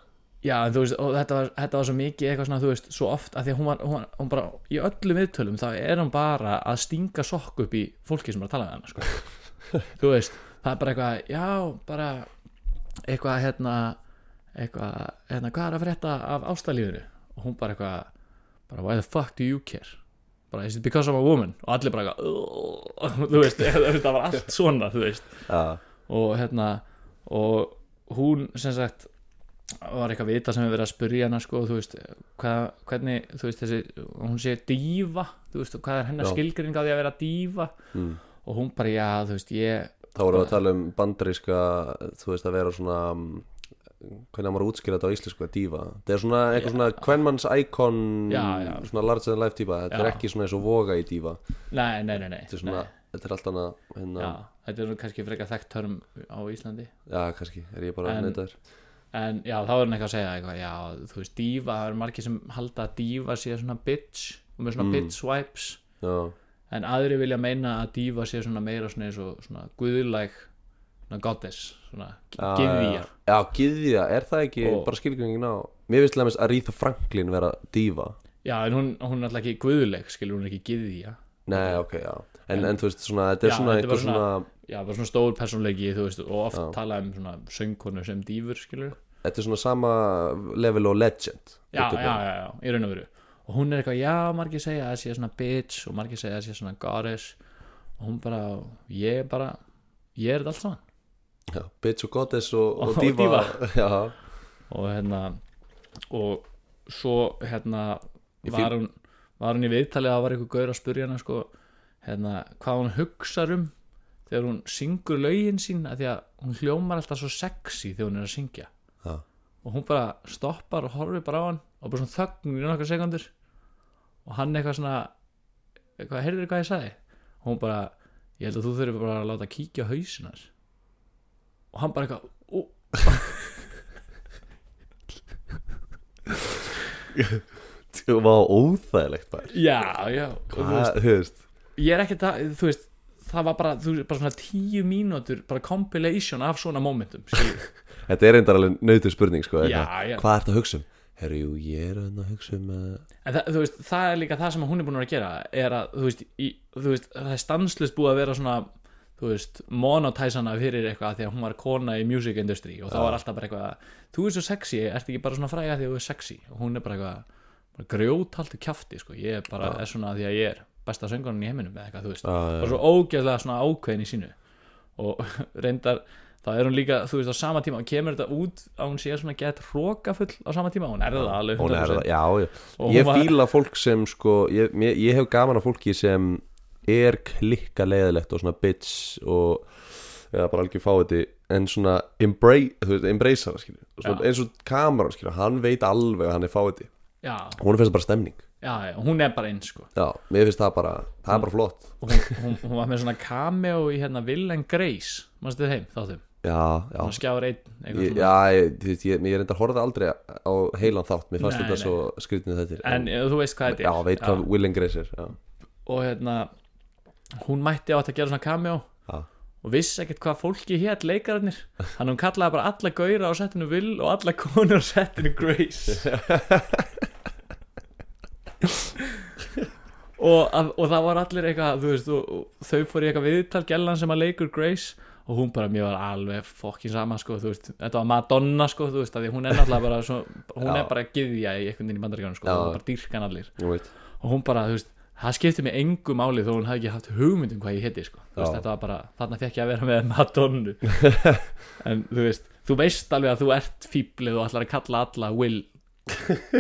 A: Já, en þú veist, og þetta var, þetta var svo mikið eitthvað svona, þú veist, svo oft að því að hún var, hún, hún bara, í öllum viðtölum þá er hún bara að stinga sokk upp í fólki sem er að tala við hana, sko. Þú veist, það er bara eitthvað, já, bara eitthvað, hérna eitthvað, hérna, hvað er að frétta af ástælífinu? Og hún bara eitthvað bara, why the fuck do you care? bara, is it because I'm a woman? Og allir bara eitthvað, þú veist, það var allt svona, þú veist
B: Já,
A: og hérna og hún sem sagt var eitthvað vita sem við verið að spyrja hana sko, þú veist, hvað, hvernig þú veist, þessi, hún sé dífa þú veist, hvað er hennar
B: Já.
A: skilgring á því að vera dífa
B: mm.
A: og hún bara, já, þú veist, ég
B: þá vorum við að tala um bandaríska Þú veist, að vera svona Hvernig maður útskýra þetta á íslensku, dífa Það er svona eitthvað svona
A: Já, já.
B: Svona larger than life típa Þetta er
A: Já.
B: ekki svona eins og voga í dífa
A: nei, nei, nei, nei,
B: Þetta er svona, þetta er allt annað
A: nei. já, þetta er nú kannski frekar þekkt törm á Íslandi.
B: Já, kannski, er ég bara að þér
A: en já, þá er hann eitthvað að segja eitthvað, já, þú veist, dífa það eru margir sem halda að dífa sé svona bitch og með svona
B: Mm.
A: bitch swipes.
B: Já,
A: en aðri vilja meina að dífa sé svona meira svona eins og svona guðlæg svona goddess, svona
B: já,
A: gyðja.
B: Já, já gyðja, er það ekki
A: Og-
B: bara skilgjöngin á Mér finnst lemmis að Aretha Franklin vera dífa
A: já, en hún, hún er alltaf ekki guðlæg skilur hún er ekki gyðja.
B: Nei, ok, já. En,
A: En-
B: en, þú veist, svona, þetta er
A: Já,
B: svona eitthvað svona,
A: já, bara svona stór persónleiki, þú veist og oft
B: Já.
A: tala um svona söngkonu sem dífur skilur.
B: Þetta er svona sama level og legend
A: já, já, já, já, í raun og veru og hún er eitthvað, já, margir segja að það sé svona bitch og margir segja að það sé svona goddess. Og hún bara, ég er bara ég er þetta allt saman.
B: Já, bitch og goddess og, og,
A: Og
B: diva,
A: diva.
B: já,
A: og hérna og svo hérna var hún, var hún í viðtalið að var einhver gaur að spurja hana sko, hérna, hvað hún hugsar um þegar hún syngur lögin sín að því að hún hljómar alltaf svo sexy þegar hún er að syngja.
B: Já,
A: og hún bara stoppar og horfir bara á hann og bara svona þögn í nokkar sekundur og hann eitthvað svona eitthvað, heyrður hvað ég sagði? Og hún bara, ég held að þú þurfir bara að láta kíkja hausinar og hann bara eitthvað ó,
B: það var óþægilegt bara
A: já, já. Þú veist, ég er ekki það, þú veist það var bara, þú veist, bara svona tíu mínútur bara compilation af svona momentum.
B: Þetta er reyndar alveg nautur spurning sko,
A: Já, já.
B: Hvað ertu að hugsa um? Herru, ég er að hugsa um
A: en það, veist, það er líka það sem hún er búin að að gera er að, þú veist, í, þú veist það er stanslust búið að vera svona þú veist, monotæsana fyrir eitthvað því að hún var kona í music industry og þá var alltaf bara eitthvað, þú er svo sexy ert ekki bara svona fræga því að þú er sexy? Og hún er bara eitthvað, grjóthaltu kjafti sko, ég er bara, er svona því að ég er besta söngunum í heiminum eða eitthvað, þú veist. Bara svo ógeðslega svona ákveðin í sínu. Og reyndar þá er hún líka, þú veist, á sama tíma kemur þetta út að hún sé svona gett hrókafull á sama tíma, hún er það alveg
B: Hún er
A: 100%.
B: það, já, já. Ég
A: hún var-
B: fíla fólk sem sko ég, ég, ég hef gaman af fólki sem er klikka leiðilegt og svona bitch og eða bara algjör fáiði en svona embrace, hana eins og kameran hann veit alveg að hann er fáiði
A: já,
B: hún finnst bara stemning.
A: Já, hún er bara eins sko.
B: Já, mér finnst það bara, það er bara flott.
A: hún, hún, hún var með svona cameo í hérna Will and Grace, mannstu þeim, þáttum
B: Já, já.
A: Skjáður einn
B: Ég, já, ég, ég, ég reyndar horfði aldrei á heilan þátt, mér fannst þetta svo skrýtnið þetta
A: en eh, þú veist hvað þetta
B: Já,
A: er.
B: veit hvað Will and Grace er já.
A: og hérna hún mætti á að gera svona cameo.
B: Já.
A: og vissi ekkert hvað fólki hétt leikararnir. Þannig hún kallaði bara alla gaura á settinu Will og alla konur á settinu Grace. Og, að, og það var allir eitthvað þú veist, og, og þau fór í eitthvað viðtal gellan sem að leikur Grace og hún bara, mér var alveg fokkin sama sko, þú veist, þetta var Madonna sko, þú veist, að því hún er náttúrulega bara svo, hún er bara gyðja í einhvern veginn í bandaríkjunum sko,
B: Já.
A: og bara dýrkan allir og hún bara, þú veist, það skipti mig engu máli þó hún hafði ekki haft hugmyndum hvað ég heiti sko. Þú veist, þetta var bara, þarna fekk ég að vera með Madonnu en þú veist, þú veist alveg að þú ert fíblið og ætlar að kalla alla Will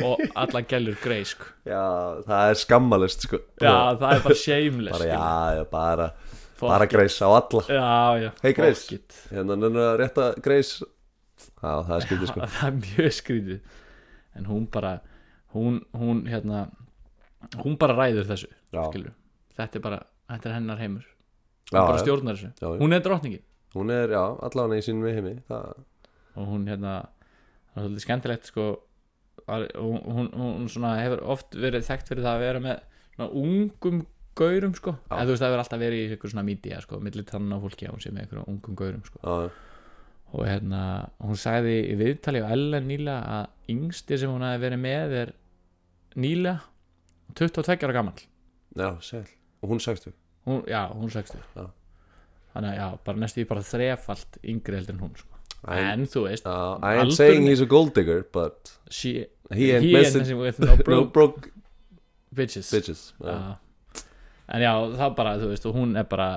A: og alla gælur Grey sko.
B: Já, það er skammalist sko.
A: já, það er bara shameless
B: bara, já, bara, bara. Grace á alla. Hey, Grace. Hérna, nennu að rétta Grace. Já, það er skrítið sko.
A: Það er mjög skrítið. En hún bara hún, hún hérna hún bara ræður þessu þetta er bara, þetta er hennar heimur.
B: Já,
A: hún bara
B: já.
A: stjórnar þessu.
B: Já,
A: hún er drottningin.
B: Hún er, já, allavega í sínum heimi það,
A: og hún hérna það er svolítið skemmtilegt sko hún, hún svona hefur oft verið þekkt fyrir það að vera með svona ungum gaurum sko.
B: Já.
A: en þú veist það hefur alltaf verið í ykkur svona mídía sko millir tannan á fólki að hún sé með ykkur ungum gaurum sko.
B: Já,
A: og hérna hún sagði í viðtali á Ellen nýlega að yngsti sem hún hafi verið með er nýlega 22 ára gamall.
B: Já, sæl Og hún sagstu
A: hún, já, hún 60
B: Já.
A: þannig að já, bara næstu í bara þrefalt yngri heldur en hún sko.
B: I,
A: en þú veist
B: uh, I ain't saying he's a gold digger But
A: she,
B: he ain't
A: he ain't
B: messing
A: messing with no
B: No
A: broke
B: broke
A: bitches,
B: bitches Já.
A: En já, þá bara, þú veist og hún er bara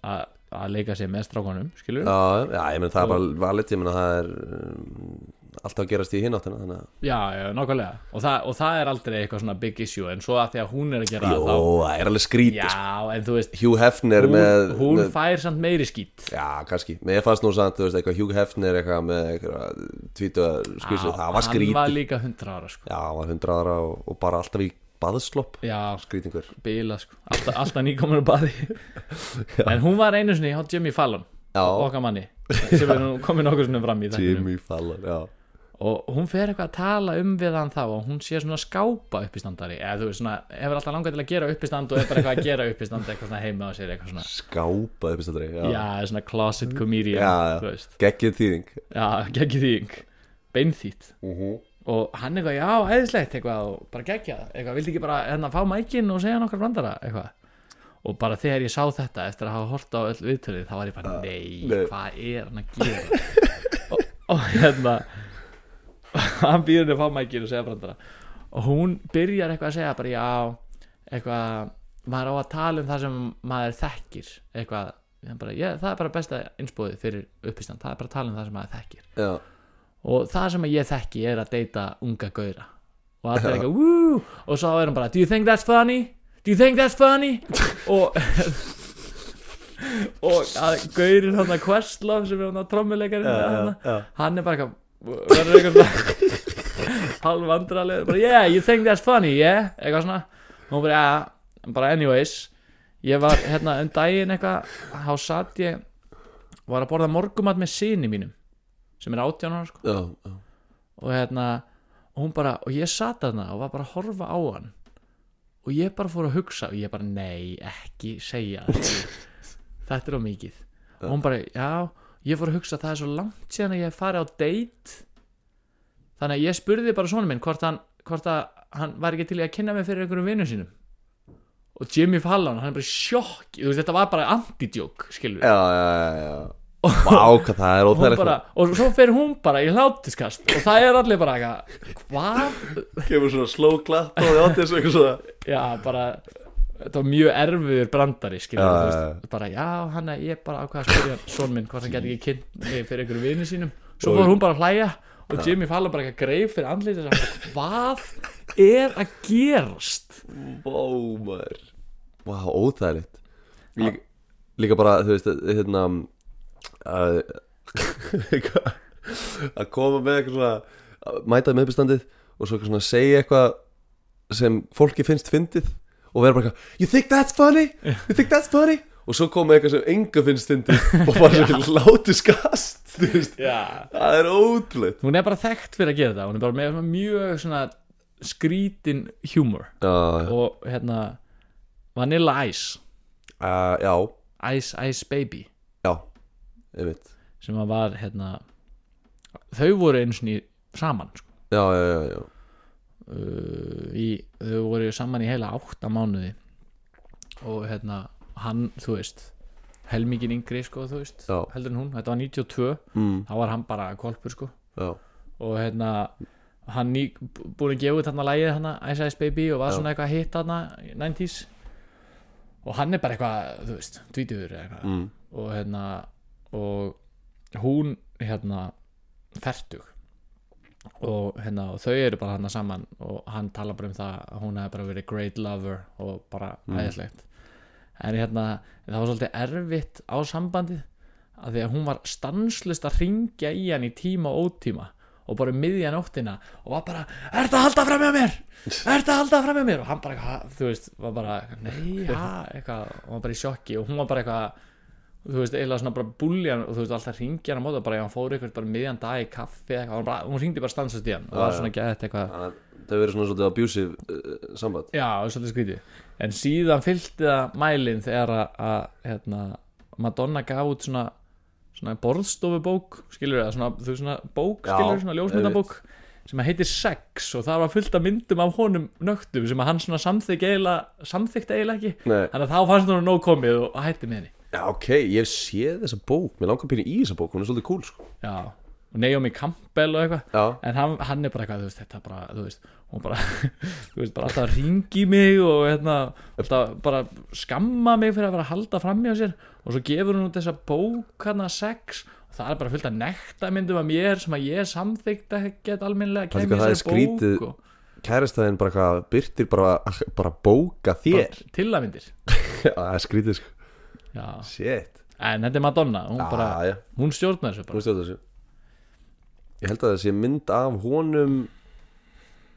A: að að leika sér með strákonum, skilur
B: já, já ég menn það er bara valið Ég menn það er um, alltaf að gerast í hináttina Þannig að
A: já, já, nákvæmlega. Og það, og það er aldrei eitthvað svona big issue en svo að því að hún er að gera
B: Jó,
A: það
B: það er alveg skrítið
A: þá,
B: sko.
A: já, en þú veist
B: Hugh Hefner
A: hún,
B: með,
A: hún
B: með
A: fær samt meiri skít.
B: Já, kannski, mér fannst nú samt, þú veist, eitthvað Hugh Hefner eitthvað með eitthvað tvítu skvísu, það var
A: hann var líka 100 ára sko.
B: Já, hann var hundra ára og, og bara alltaf í baðslopp Skrítingur
A: bila sko. alltaf, alltaf nýkomur að baði. En hún var einu sinni hjá Jimmy Fallon
B: Já,
A: okkar manni sem er komið nokkur sinni fram í
B: Jimmy Fallon,
A: og hún fer eitthvað að tala um við hann þá og hún sé svona skápa uppistandari. Eða þú veist svona, hefur alltaf langað til að gera uppistand og er bara eitthvað að gera uppistand eitthvað svona heima á sér eitthvað svona,
B: Skápa epistandri, já,
A: já, svona closet comedian
B: Geggið þýðing.
A: Já, geggið þýðing. Beinþýtt.
B: Uh -huh.
A: Og hann eitthvað, já, eðislegt eitthvað og bara geggja, eitthvað, vildi ekki bara hérna fá mækin og segja nokkar brandara, eitthvað. Og bara þegar ég sá þetta eftir að hafa hort á öll viðtölið, þá var ég bara, nei,
B: nei.
A: hvað er hann að gera? Og, og hérna hann býður henni að fá mækin og segja brandara. Og hún byrjar eitthvað að segja bara, já, eitthvað maður á að tala um það sem maður þekkir. Eitthvað bara, ég, það er bara besta innspóðið fyrir uppistand. Það er bara að tala um það sem maður þekkir.
B: Já,
A: og það sem ég þekki er að deyta unga gauðra og það er eitthvað Woo! og svo er hann bara do you think that's funny? do you think that's funny? og og að gauðrin hann að Questlove sem er hann að
B: já.
A: hann er bara eitthvað halv vandraleg bara yeah you think that's funny yeah eitthvað svona og hún bara yeah bara anyways ég var hérna um daginn eitthvað þá satt ég var að borða morgumat með sinni mínum sem er 18 ára sko.
B: Já, já.
A: og hérna og hún bara og ég satt þarna og var bara að horfa á hann. Og ég bara fór að hugsa og ég bara nei ekki segja þetta er á mikið. Og hún bara já. Ég fór að hugsa það er svo langt síðan að ég hef farið á date. Þannig að ég spurði bara svona minn hvort hann hvort að hann var ekki til að kynna mig fyrir einhverjum vinnum sínum. Og Jimmy Fallon hann er bara veist þetta var bara anti-joke skilur
B: Já, já, já, já Vá, hvað það er
A: og, hún
B: óþægilegt
A: bara, og svo fer hún bara í hlátiskast og það er allir bara eitthvað hvað?
B: Kemur svona slow clap og átti þessu eitthvað svona.
A: Já, bara þetta var mjög erfiður brandari skilur,
B: Já,
A: þú
B: já,
A: veist, bara já, hann er ég bara ákvað að spyrja son minn hvort hann geti ekki kynnt mig fyrir einhverju vini sínum. Svo fór hún bara að hlæja og Jimmy Fallon bara eitthvað greif fyrir andlítið og sagði, hvað er að gerast?
B: Vá, maður. Vá, óþægilegt. Líka, líka bara, þú veist, hérna að að koma með eitthvað svona að mæta með uppistandið og svo eitthvað svona segja eitthvað sem fólki finnst fyndið og vera bara eitthvað You think that's funny? You think that's funny? og svo koma eitthvað sem enga finnst fyndið og bara svona láti skast það er ótrúleitt
A: hún er bara þekkt fyrir að gera þetta hún er bara með svona mjög svona skrítin humor.
B: Já,
A: og hérna Vanilla Ice.
B: Uh, já,
A: Ice Ice Baby
B: veit
A: sem að var hérna þau voru eins og saman sko.
B: Já, já, já, já.
A: Uh, í, þau voru saman í heila átta mánuði og hérna hann, þú veist helmingin yngri sko, þú veist
B: Já.
A: heldur en hún, þetta var 92
B: mm,
A: þá var hann bara kolpur sko.
B: Já,
A: og hérna hann ný, búin að gefa út þarna lægið þarna Ice Ice Baby og var svona eitthvað hitt í 90s og hann er bara eitthvað, þú veist, tvítuður eða eitthvað.
B: Mm,
A: og hérna og hún hérna fertug. Og hérna og þau eru bara hann saman og hann tala bara um það að hún hefði bara verið great lover og bara
B: Mm.
A: æðislegt. En hérna það var svolítið erfitt á sambandið að því að hún var stanslust að ringja í hann í tíma og ótíma og bara um miðja nóttina og var bara, ertu að halda fram með mér? Ertu að halda fram með mér? Og hann bara, þú veist, var bara nei, ha, eitthvað, og hann bara í sjokki og hún var bara eitthvað þú veist, eiginlega svona bara búljan og þú veist, alltaf ringja hann á móta bara ef hann fór eitthvað bara miðjan dag í kaffi eitthvað, bara, hún ringdi bara stansast í hann og
B: Já,
A: var
B: já.
A: svona gett eitthvað.
B: Það verið svona svolítið abusive uh, samband.
A: Já, það svolítið skrítið. En síðan fylgdi það mælin þegar að, hérna, Madonna gaf út svona svona borðstofubók, skilur það? Svona, þú veist, svona bók,
B: Já,
A: skilur svona ljósmyndabók sem heitir Sex og það var fullt af myndum af honum nögtum sem hann svona samþykkt eiginlega samþykkt eiginlega að
B: Já, ok, ég séð þessa bók Mér langar pínu í þessa bók, hún er svolítið cool sko.
A: já, og Naomi Campbell og eitthvað en hann, hann er bara eitthvað, þú veist, þetta er bara þú veist, hún bara, þú veist, bara alltaf að ringi mig og hérna alltaf bara skamma mig fyrir að vera að halda fram hjá sér og svo gefur hún út þessa bók hann að sex og það er bara fullt af nektarmyndum af mér sem að ég samþykkt ekkert almennilega
B: Pældu
A: kem
B: hvað það
A: í
B: er
A: þessari
B: skrítið.
A: bók og
B: kærastæðin bara Byrtir bara, bara bóka þér
A: bara til að myndir
B: það er skrítið sko. Shit.
A: En þetta er Madonna, hún bara
B: já,
A: hún stjórnar þessu
B: hún
A: bara
B: stjórnar þessu. Ég held að það sé mynd af honum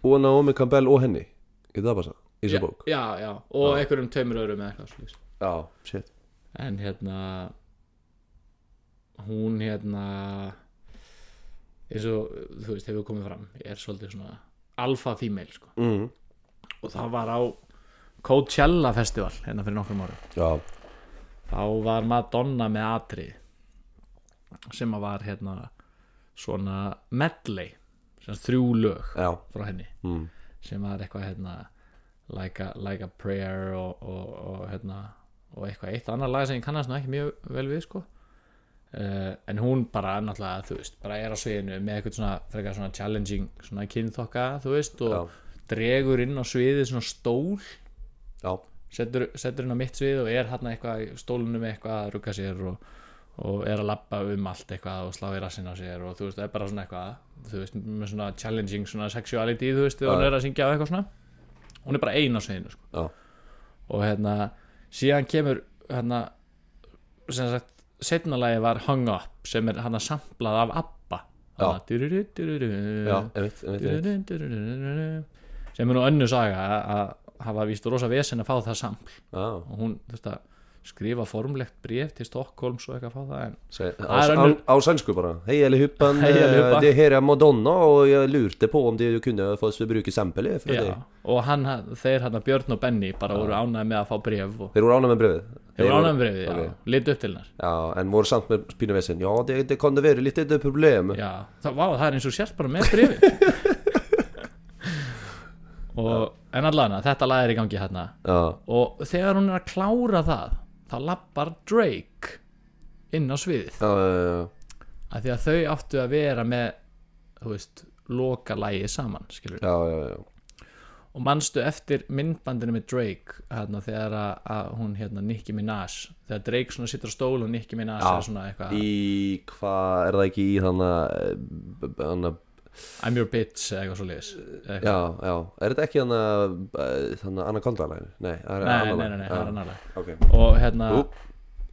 B: og Naomi Campbell og henni. Getur það bara í
A: já,
B: þessa bók?
A: já, já, og einhverjum tveimur öðrum eða eitthvað slús
B: Já, shit.
A: En hérna hún hérna eins og þú veist hefur komið fram er svolítið svona alfa female sko.
B: mm.
A: og það var á Coachella festival hérna fyrir nokkrum árum.
B: Já,
A: þá var Madonna með atrið sem að var hérna svona medley sem þrjú lög
B: já.
A: frá henni
B: mm.
A: sem var eitthvað hérna like a, like a prayer og, og, og hérna og eitthvað eitt annar lag sem ég kannast ekki mjög vel við sko. Uh, en hún bara náttúrulega þú veist bara er á sviðinu með eitthvað svona frekar svona challenging svona kynþokka þú veist og
B: Já,
A: dregur inn á sviðið svona stól.
B: Já,
A: setur, setur inn á mitt svið og er hann eitthvað í stólunum eitthvað að rugga sér og, og er að labba um allt eitthvað og slá í rassin á sér og þú veist, er bara svona eitthvað þú veist, með svona challenging svona sexuality, þú veist, þegar hún er að syngja á eitthvað svona. Hún er bara ein á sviðinu sko. Og hérna síðan kemur hérna sem sagt, setna lagi var Hung Up sem er hann að samplað af ABBA. Sem er nú önnu saga að hafa víst rosa vesen að fá það sampl
B: Já,
A: og hún að skrifa formlegt bréf til Stockholms og eitthvað að fá það en Det
B: á,
A: är
B: á,
A: önnur-
B: á svenska bara. Hej allihopa. eh, det här är Madonna och jag lurte på om du kunde få bruka sample för
A: já,
B: det
A: og hann, þeir hann Björn og Benny bara voru ánæði með að fá bréf og
B: Þeir voru ánægð með brefið
A: þeir voru ánæði með brefið, já,
B: ok.
A: lit upp til hennar.
B: Já, en voru samt með spínuvesen Já, det, det kan det vera lite problem.
A: Já, það, vá, það er eins og sérst bara með brefið og en allan þetta lag er í gangi hérna. Og þegar hún er að klára það þá lappar Drake inn á sviðið. Af því að þau áttu að vera með þú veist, loka lægi saman skilur og manstu eftir myndbandinu með Drake hérna, þegar að, að hún hérna Nicki Minaj þegar Drake svona situr á stól og Nicki Minaj er svona eitthvað
B: Í hvað er það ekki í þannig Þannig
A: I'm your bitch eða eitthvað svo liðis
B: Já, já, er þetta ekki þannig Þannig Anaconda lægin? Nei, það er
A: nei, nei, nei, það er annarlega
B: Ok,
A: og hérna
B: Ú,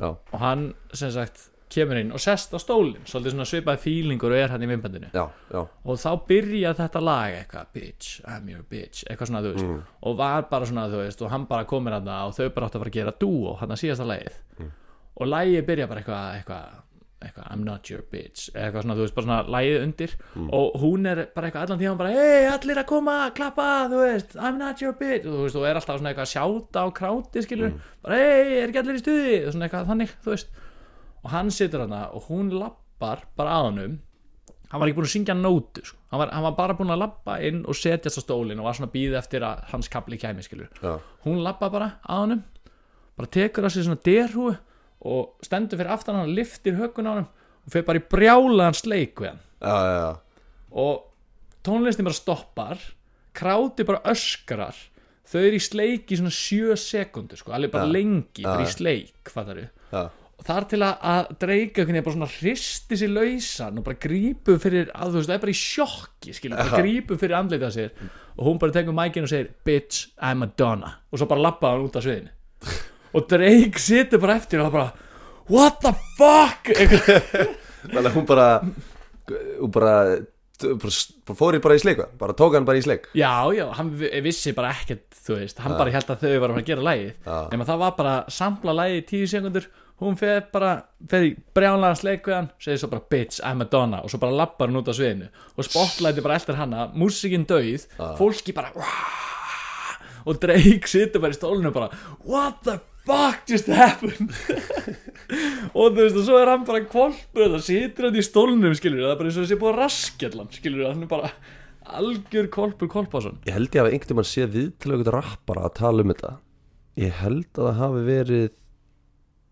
B: já,
A: og hann sem sagt kemur inn og sest á stólinn svolítið svona svipaði fílingur og er hann í myndbandinu.
B: Já, já.
A: Og þá byrja þetta lag eitthvað bitch, I'm your bitch, eitthvað svona þú veist.
B: Mm.
A: og var bara svona þú veist og hann bara komir hann og þau bara áttu að fara að gera dúo hann að síðasta lagið.
B: Mm.
A: og lagið byrja bara eitthvað eitthvað, eitthvað I'm not your bitch eitthvað svona þú veist bara svona lagið undir.
B: Mm.
A: og hún er bara eitthvað allan tíma bara hei allir að koma, klappa, þú veist I'm not your bitch. Og þú veist og er alltaf svona eitthvað að sjáta á kráti skilur
B: Mm.
A: bara hei er ekki allir í stuði? Og svona eitthvað þannig þú veist. Og hann situr hann og hún lappar bara að honum. Hann var ekki búin að syngja nótu sko. hann, var, hann var bara búin að lappa inn og setjast á stólinn og var svona að býða eftir að hans kapli kæmi skilur
B: Já,
A: hún lappa bara að honum bara tekur að sér svona derhúi og stendur fyrir aftan hann liftir hökun á honum og fyrir bara í brjálaðan sleik við hann.
B: Já, já, já.
A: og tónlistin bara stoppar kráti bara öskrar þau eru í sleik í svona sjö sekundur sko, alveg bara lengi, bara í sleik fattaru og þar til að, að dreika veginn bara svona hristi sér lausan og bara grípu fyrir að þú veist, það er bara í sjokki skilur, bara grípu fyrir andleita sér. Og hún bara tekur mækinn og segir bitch, I'm Madonna og svo bara lappaði hann út af sviðinu og Drake situr bara eftir og það bara what the fuck?
B: Þannig að hún bara Hún bara, bara Fór í bara í sleik Bara tók hann bara í sleik
A: já, já, hann vi- vissi bara ekkert þú veist, hann bara held að þau var að að gera lægið
B: Já.
A: nema það var bara sampla lægið í tíu sekundur hún fer bara, fer í brjánlega sleik við hann, segir svo bara bitch, I'm Madonna og svo bara lappar hann út af sviðinu. Og spotlighti bara eftir hana, músikinn döið fólki bara og Drake situr bara í stólinu bara what the fuck just happened? Og þú veist og svo er hann bara kvolpur það situr hann í stólnum skilur það er bara eins og þessi búið að raskjallan skilur hann er bara algjör kvolpur kvolpásson
B: Ég held ég að einhvern veginn séð við til eitthvað rappara að tala um þetta. Ég held að það hafi verið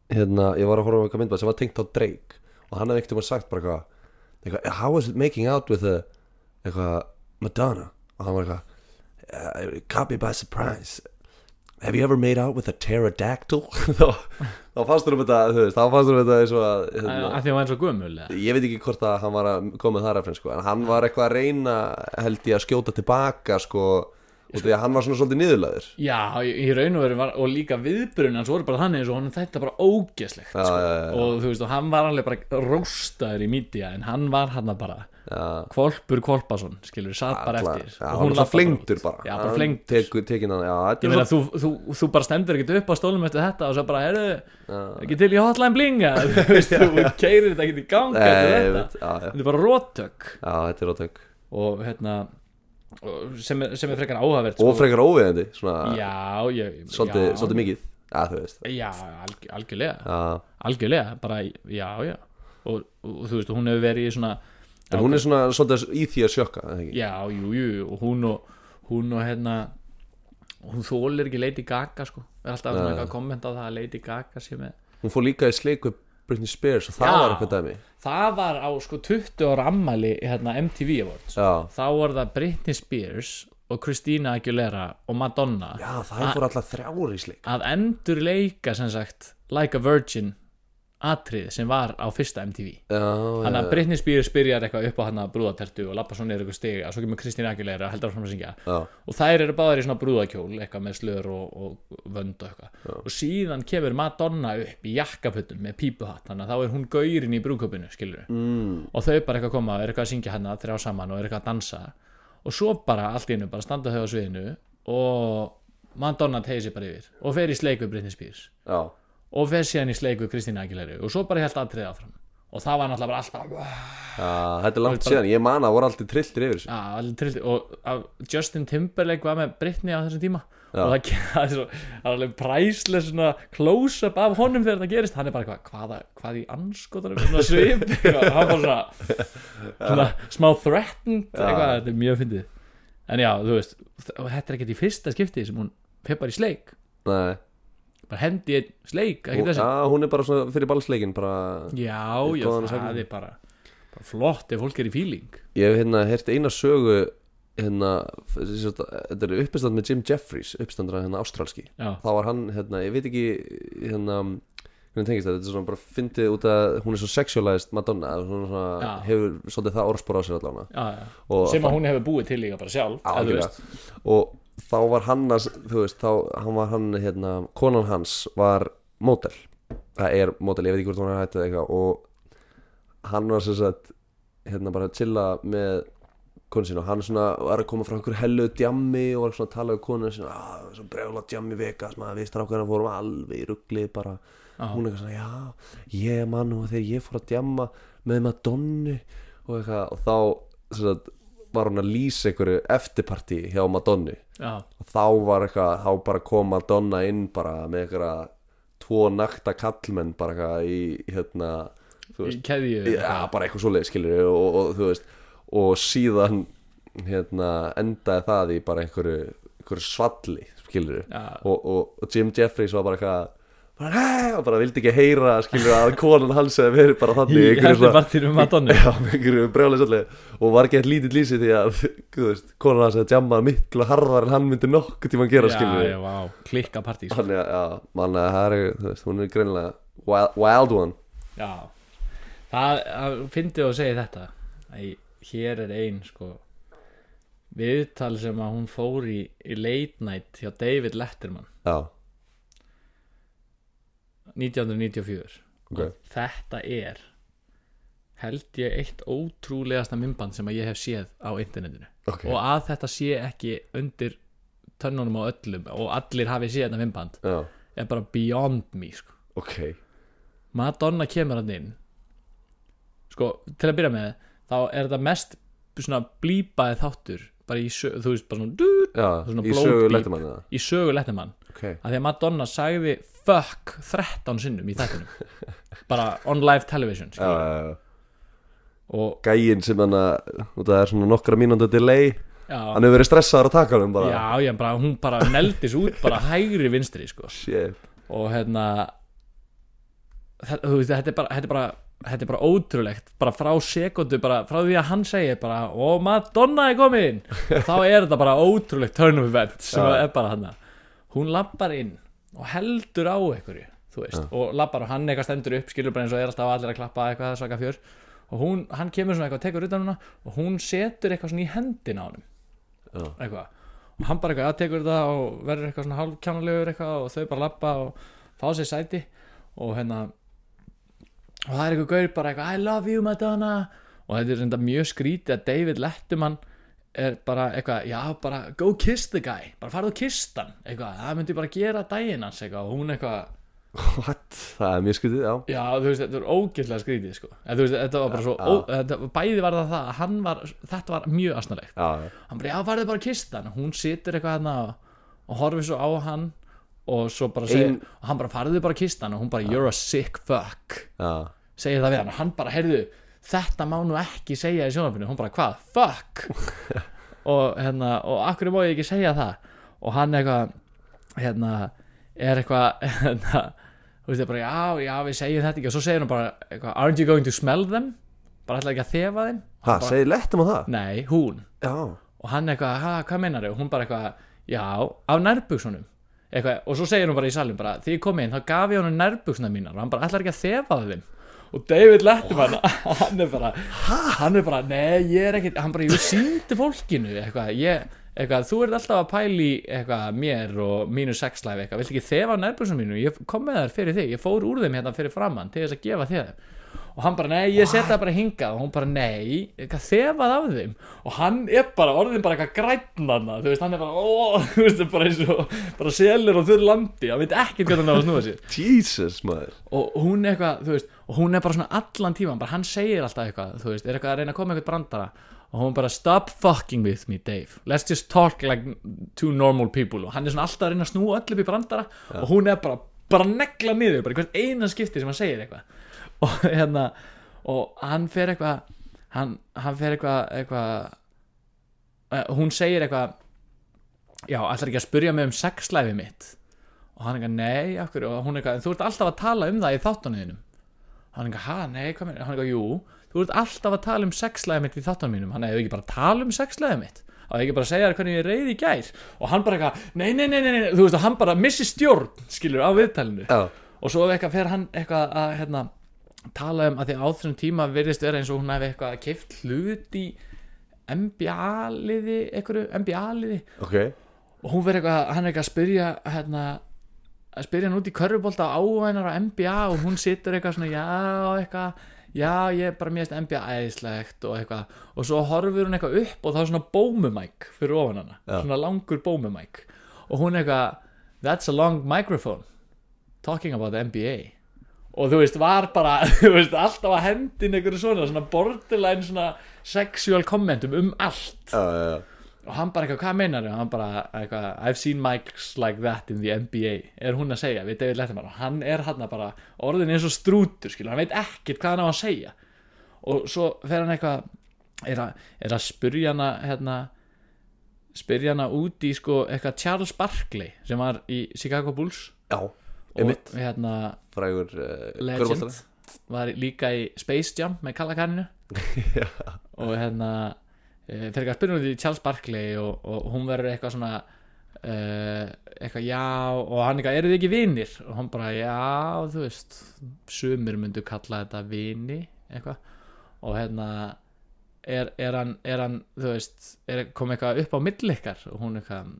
B: Hérna, ég var að horfa á eitthvað myndbæð sem var tengt á Drake Og hann hafði einhvern veginn sagt bara eitthvað eitthvað, How was it making out with a eitthvað, Madonna? Og hann var eitthvað uh, Caught me by surprise Have you ever made out with a pterodactyl? þá, fannst þú um þetta, þú veist, þá fannst þú um þetta eins og að hérna,
A: að því hann var gömul eða?
B: ég veit ekki hvort að hann var að koma með það referens sko, en hann var eitthvað að reyna held ég að skjóta tilbaka sko, af því að hann var svona svolítið niðurlæður
A: Já, í, raun og veru var, og líka viðbrun hans voru bara þannig eins og honum þetta bara ógeslegt sko. og þú veist, og hann var alveg bara róstaður í mídía en hann var hann bara
B: já,
A: Kvolpur Kvolpason, skilur, satt bara eftir.
B: Já,
A: og
B: hann
A: hún
B: var
A: út.
B: bara.
A: Já, bara
B: Hann
A: flengdur
B: tekur, tekin hann, já,
A: Ég meina,
B: svo
A: þú, þú, þú bara stendur ekkert upp á stólum eftir þetta og svo bara, heyrðu, ekki til í hotline blinga? Þú veist, þú keirir þetta ekkert í ganga þetta, er bara róttök.
B: Já, þetta er ótök
A: og hérna og sem er, sem er frekar áhugavert sko.
B: og frekar svona
A: Já, ég
B: svolítið, mikið. Veist.
A: Já, alg, algjörlega.
B: Já.
A: algjörlega, bara já, já. Og, og, þú veist, hún hefur verið í svona
B: en hún er svona svolítið í því að sjökka
A: já, jú, jú, og hún og hún og hérna hún þólir ekki Lady Gaga sko. Er alltaf svona
B: Nei.
A: eitthvað að kommenta það að Lady Gaga sé með
B: hún fór líka í sleik við Britney Spears og það
A: Já.
B: var eitthvað dæmi.
A: Það var á sko 20 ára ammæli hérna MTV Awards.
B: Já,
A: þá var það Britney Spears og Christina Aguilera og Madonna.
B: Já, það fór alltaf þrjár í sleik
A: að endur leika sem sagt Like a Virgin atrið sem var á fyrsta MTV Þannig að Britney Spears byrjar eitthvað upp á hann að brúðatertu og lappa svo niður eitthvað stig og svo kemur Kristín Aguilera heldur áfram að syngja.
B: Já,
A: og þær eru báðar í svona brúðakjól eitthvað með slör og, og vönd og eitthvað.
B: Já.
A: og síðan kemur Madonna upp í jakkaputum með pípuhatt þannig að þá er hún gaurin í brúðköpunu skilur
B: mm,
A: og þau bara eitthvað koma og er eitthvað að syngja hana þrjá saman og er eitthvað að dansa. Og svo bara allt í einu bara standa þau á sviðinu og Madonna tegir sig bara yfir og fer í sleik við Britney Spears.
B: Já
A: og fer síðan í sleik við Kristín Aguilera. Og svo bara helt aðtriða áfram. Og það var náttúrulega bara alltaf
B: Já, þetta er langt
A: bara-
B: síðan, ég man að voru alltaf trilltir yfir þessu.
A: Já, alveg trillti og Justin Timberlake var með Britney á þessum tíma.
B: Já.
A: og það, það er svo það er alveg præslega svona close-up af honum þegar það gerist. Hann er bara eitthvað, hvaða, hvað í anskotanum svona svip, hann var svona svona smá threatened eitthvað, þetta er mjög fyndið. En já, þú veist, þetta er ekkert í fyrsta skipti sem hún peppar í sleik.
B: Nei,
A: bara hendi einn sleik,
B: hún,
A: ekki þessi
B: já, hún er bara svona fyrir ballsleikin bara
A: já, já,
B: góðan
A: það
B: segli.
A: er bara, bara flott ef fólk er í feeling
B: Ég hef hérna heyrt eina sögu hérna, þessi þetta er uppistand með Jim Jeffries uppstandra hérna ástralski
A: já,
B: þá var hann, hérna, ég veit ekki hérna, hvernig tengist það þetta er svona bara fyndið út að hún er svo sexualized Madonna, svona, svona,
A: Já.
B: hefur svolítið það orðspor á sér allavega
A: já, já.
B: og,
A: sem að hún hefur búið til líka bara sjálf eða þú
B: algjörlega.
A: veist.
B: og þá var hann að, þú veist, þá hann var hann, hérna, konan hans var mótel, það er mótel ég veit ekki hvort hún er hættið eitthvað og hann var sem sagt hérna bara að chilla með konu sín og hann svona var að koma frá einhver hellu djammi og var svona að tala um konu sín að svo brjála djammi vegas maður við strákarna fórum alveg í ruggli bara
A: Já.
B: hún eitthvað svona já ég man nú þegar ég fór að djamma með Madonnu og eitthvað og þá sem sagt, var hún að lýsa einhverju eftirparti hjá Madonnu
A: já,
B: og þá var eitthvað, þá bara kom Madonna inn bara með eitthvað tvo nakta kallmenn bara eitthvað í hérna þú veist,
A: keðju
B: já, bara eitthvað svoleið skilur og, og, þú veist, og síðan hérna endaði það í bara einhverju, einhverju svalli skilur
A: já,
B: og, og, og Jim Jeffries var bara eitthvað bara, hey, og bara vildi ekki heyra skilur að konan hans hefði verið bara þannig
A: í með Madonna
B: Já, einhverju brjálega svolítið og var ekki eitthvað lítið lýsi því að veist, konan hans að jamma miklu harðar en hann myndi nokkuð tíma að gera
A: já,
B: skilur
A: já, vá, klikka partí sko.
B: Þannig að, já, manna, það er, þú veist, hún er greinilega wild, wild one.
A: Já, það, það fyndið að segja þetta Æ, hér er ein sko viðtal sem að hún fór í, í late night hjá David Letterman.
B: Já,
A: 1994
B: ok,
A: og þetta er held ég eitt ótrúlegasta mymband sem að ég hef séð á internetinu.
B: Ok.
A: Og að þetta sé ekki undir tönnunum á öllum og allir hafi séð þetta mymband
B: Já,
A: er bara beyond me sko.
B: ok.
A: Madonna kemur hann inn. Sko, til að byrja með þá er þetta mest blípaði þáttur bara í sögu, þú veist, bara svona dút,
B: Já,
A: Svona
B: í sögu lettumann eða
A: í sögu lettumann
B: Ok,
A: að því að Madonna sagði fuck 13 sinnum í þættinum. Bara on live television
B: já,
A: skilur.
B: já, já.
A: Og
B: Gæinn sem hann að, það er svona nokkra mínúnda delay.
A: Já,
B: Hann hefur verið stressaður að taka hann bara.
A: Já, já bara, hún bara neldis út bara hægri vinstri sko. Og hérna þetta, er bara þetta er bara, þetta er bara ótrúlegt bara frá sekundu, bara frá því að hann segir bara, og Madonna er komin. Þá er þetta bara ótrúlegt turn of event sem
B: Já.
A: er bara hann hún lappar inn og heldur á einhverju veist, og lappar og hann eitthvað stendur upp skilur bara eins og er alltaf allir að klappa eitthvað svaka fjör. Og hún, hann kemur svona eitthvað, tekur utan hana og hún setur eitthvað svona í hendina á honum.
B: Já,
A: eitthvað. Og hann bara eitthvað, að tekur þetta og verður eitthvað svona hálfkjánalegur eitthvað og þau bara lappa og fá sér sæti. Og hérna og það er eitthvað gaur bara eitthvað I love you Madonna. Og þetta er reynda mjög skrítið að David Letterman er bara eitthvað, já bara go kiss the guy, bara farðu og kiss hann eitthvað, það myndi bara gera daginn hans eitthvað og hún eitthvað,
B: what? Það er mjög skytið, já.
A: Já þú veist þetta er ógeðslega skrítið sko, en veist þetta var bara svo ó, þetta, bæði var það það að var þetta var mjög asnalegt.
B: Já, já,
A: hann bara, já, farðu bara að kista hann. Hún situr eitthvað hérna og horfir svo á hann og svo bara segir,
B: Ein-
A: og hann bara farðu bara að kista hann. Og hún bara, you're a sick fuck. Segir það við hann. Og hann bara, heyrðu þetta má nú ekki segja í sjónarfinu hún bara, hvað, fuck? Og hérna, og akkur má ég ekki segja það? Og hann eitthvað hérna, er eitthvað hérna, þú veist, bara, já, já, við segjum þetta ekki. Og svo segir hann bara, eitthvað, aren't you going to smell them? Bara ætla ekki að þefa þeim.
B: Ha, segir lettum á það?
A: nei, hún.
B: Já,
A: og hann eitthvað, ha, hvað meinar og hún bara eitthvað, já, af nærbuksunum eitthvað, og svo segir hún bara í salin bara, því ég kom inn, þá gaf ég honum nærbuksuna mínar. Og hann bara ætlar ekki að þefa þeim og David Letterman, hann er bara hann er bara, nei, ég er ekki hann bara, ég síndi fólkinu eitthvað, ég, eitthvað, þú ert alltaf að pæli eitthvað, mér og mínu sexlæfi eitthvað, vilt ekki þefa nærbuksunum mínu, ég kom með þær fyrir þig, ég fór úr þeim hérna fyrir framann til þess að gefa þér og hann bara, nei, ég setja það bara hingað. Og hún bara, nei, eitthvað þefað af þeim. Og hann er bara, orðin bara eitthvað grænnana, þú veist, hann er bara ó, þú veist, bara eins og, bara selur og þurr landi, hann veit ekki hvernig hann á að snúa sér.
B: Jesus maður.
A: Og hún er eitthvað, þú veist, og hún er bara svona allan tíman, bara hann segir alltaf eitthvað, þú veist, er eitthvað að reyna að koma eitthvað brandara. Og hún bara, stop fucking with me, Dave. Let's just talk like two normal people. Og hann er svona alltaf að reyna að snúa öll upp í brandara. Og hún er bara, bara negla niður, bara í hvert eina skipti sem hann segir eitthvað og hérna og hann fer eitthvað hann, hann fer eitthvað eitthvað uh, hún segir eitthvað já, ætlar ekki að spurja mig um sexlæfi mitt? Og hann eitthvað, nei, okkur og hún eitthvað, þú ert alltaf að tala um það í þáttunniðinum hann eitthvað, ha, nei, hvað mér hann eitthvað, jú, þú ert alltaf að tala um sexlæfi mitt í þáttunum mínum, hann hefur ekki bara tala um sexlæfi mitt? Að ekki bara segja þér hvernig ég reyði í gær? Og hann bara eitthvað, nei, nei, nei, nei, nei þú veist, og hann bara missi stjórn, skilur, á viðtælinu
B: Já,
A: og svo eitthvað fer hann eitthvað að hérna, tala um að því á þessum tíma virðist vera eins og hún hefði eitthvað keift hlut í NBA-liði NBA-liði
B: ok.
A: Og hún verður eitthvað, hann er eitthvað að spyrja hérna, að spyrja hann út í körfubólta ávænar á NBA og hún situr eitthvað svona, já, eitthvað já, ég er bara mjög NBA æðislegt og eitthvað, og svo horfur hún eitthvað upp og þá er svona bómumæk fyrir ofan hana
B: Já.
A: svona langur bómumæk. Og hún eitthvað, that's a long microphone talking about the NBA og þú veist, var bara þú veist, alltaf að hendin einhverju svona svona borderline svona sexual kommentum um allt.
B: Já, já, já.
A: Og hann bara eitthvað, hvað meinar þau? hann bara, eitthvað, I've seen mics like that in the NBA, er hún að segja við David Letterman, og hann er hann bara orðin eins og strútur, skilur, hann veit ekkert hvað hann á að segja. Og svo fer hann eitthvað er að, er að spyrja hana hérna spyrja hana út í sko eitthvað Charles Barkley sem var í Chicago Bulls.
B: Já,
A: og hérna
B: Frægur uh,
A: Legend. var líka í Space Jam með kallakarninu og hérna e, fyrir ekki að spyrja hún í Charles Barkley og, og hún verður eitthvað svona e, eitthvað já og hann eitthvað, eru þið ekki vinir? Og hann bara já, þú veist sumir myndu kalla þetta vini eitthvað. Og hérna er, er, hann, er hann þú veist, er kom eitthvað upp á milli ykkar? Og hún eitthvað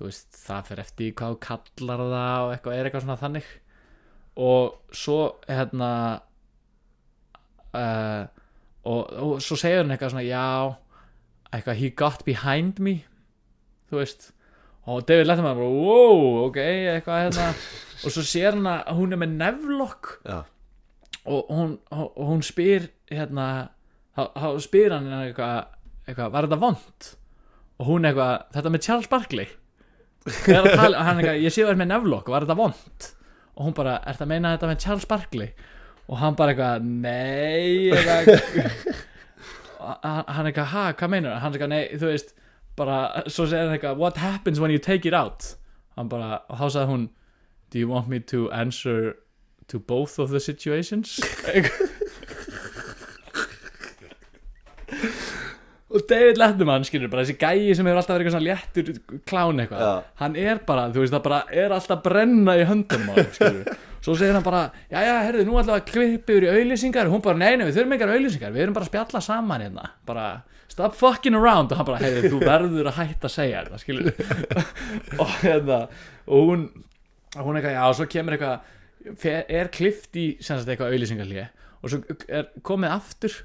A: þú veist, það fyrir eftir hvað þú kallar það og eitthvað, er eitthvað svona þannig. Og svo hérna uh, og, og svo segir hann eitthvað svona já, eitthvað he got behind me þú veist. Og David Letterman bara, wow, ok eitthvað hérna. Og svo sér hann að hún er með neflokk
B: Já,
A: og hún, hún spyr hérna þá spyr hann eitthvað, eitthvað var þetta vond og hún eitthvað, þetta með Charles Barkley tala, hann eitthvað, ég sé það með neflokk, var þetta vond og hún bara, er það að meina þetta með Charles Barkley? Og hann bara eitthvað, nei eitthvað hann eitthvað, ha, hvað meinar? Hann eitthvað, nei, þú veist bara, svo segir hann eitthvað, what happens when you take it out? Hann bara, og þá sagði hún do you want me to answer to both of the situations og David Letterman skilur bara þessi gæi sem hefur alltaf verið eitthvað svona léttur klán eitthvað
B: Já.
A: hann er bara, þú veist það bara er alltaf að brenna í höndunum á hann skilur svo segir hann bara, já já, herðu, nú við að klippa yfir í auðlýsingar, hún bara, nei, nei, við þurfum engar auðlýsingar við erum bara að spjalla saman hérna. Bara, stop fucking around. Og hann bara, heyrðu, þú verður að hætta að segja þetta, skilur og hérna, og hún hún eitthvað, já, og svo kemur eitthvað fer, er klift í, sem sagt, eitthvað auðlýsingarlíði og svo er komið aftur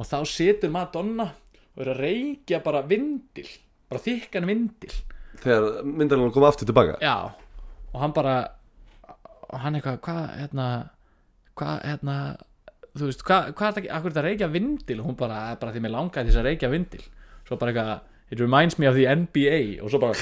A: og þá situr Madonna og er að reykja bara vindil bara þykkan vindil.
B: Þegar myndarinn kom aftur tilbaka?
A: Já, og hann bara og hann eitthvað, hvað, hérna hvað, hérna þú veist, hvað, hvað er þetta, akkur er þetta að reykja vindil? Og hún bara, "Eh, bara því mér langaði þess að reykja vindil. Svo bara eitthvað, it reminds me of the NBA og svo bara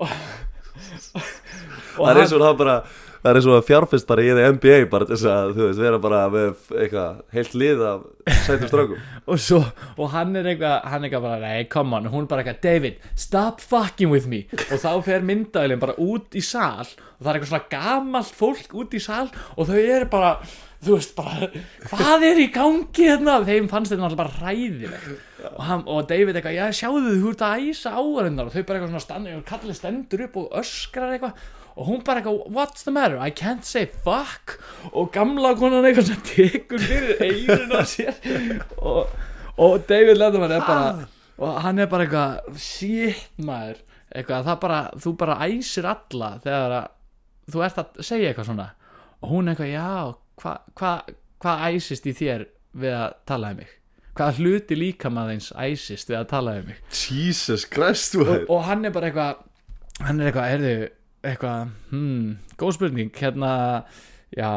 A: og, og
B: Það er eins og það bara Það er eins og að fjárfest bara í því NBA bara þess að, þú veist, vera bara með eitthvað heilt lið af sætum strákum.
A: Og svo, og hann er eitthvað hann er eitthvað bara, nei, come on, hún bara eitthvað David, stop fucking with me. Og þá fer myndaðilin bara út í sal og það er eitthvað svona gamalt fólk út í sal og þau eru bara þú veist bara, hvað er í gangi hérna? Þeim fannst þetta náttúrulega bara hræðilegt. Og, hann, og David eitthvað, já sjáðu þú ert að æsa áhörinnar og þau bara eitthvað svona standi og kallið stendur upp og öskrar eitthvað og hún bara eitthvað, what's the matter, I can't say fuck. Og gamla konan eitthvað sem tekur fyrir eirun á sér. Og, og David Letterman er bara og hann er bara eitthvað shit maður. Eitthvað, það bara, þú bara æsir alla þegar að þú ert að segja eitthvað svona. Og hún eitthvað, já, hvað hva, hva æsist í þér við að tala um mig? Hvaða hluti líka maður eins æsist við að tala um mig?
B: Jesus Christ
A: og, og hann er bara eitthvað hann er eitthvað, heyrðu, eitthvað hmm, góð spurning, hérna já,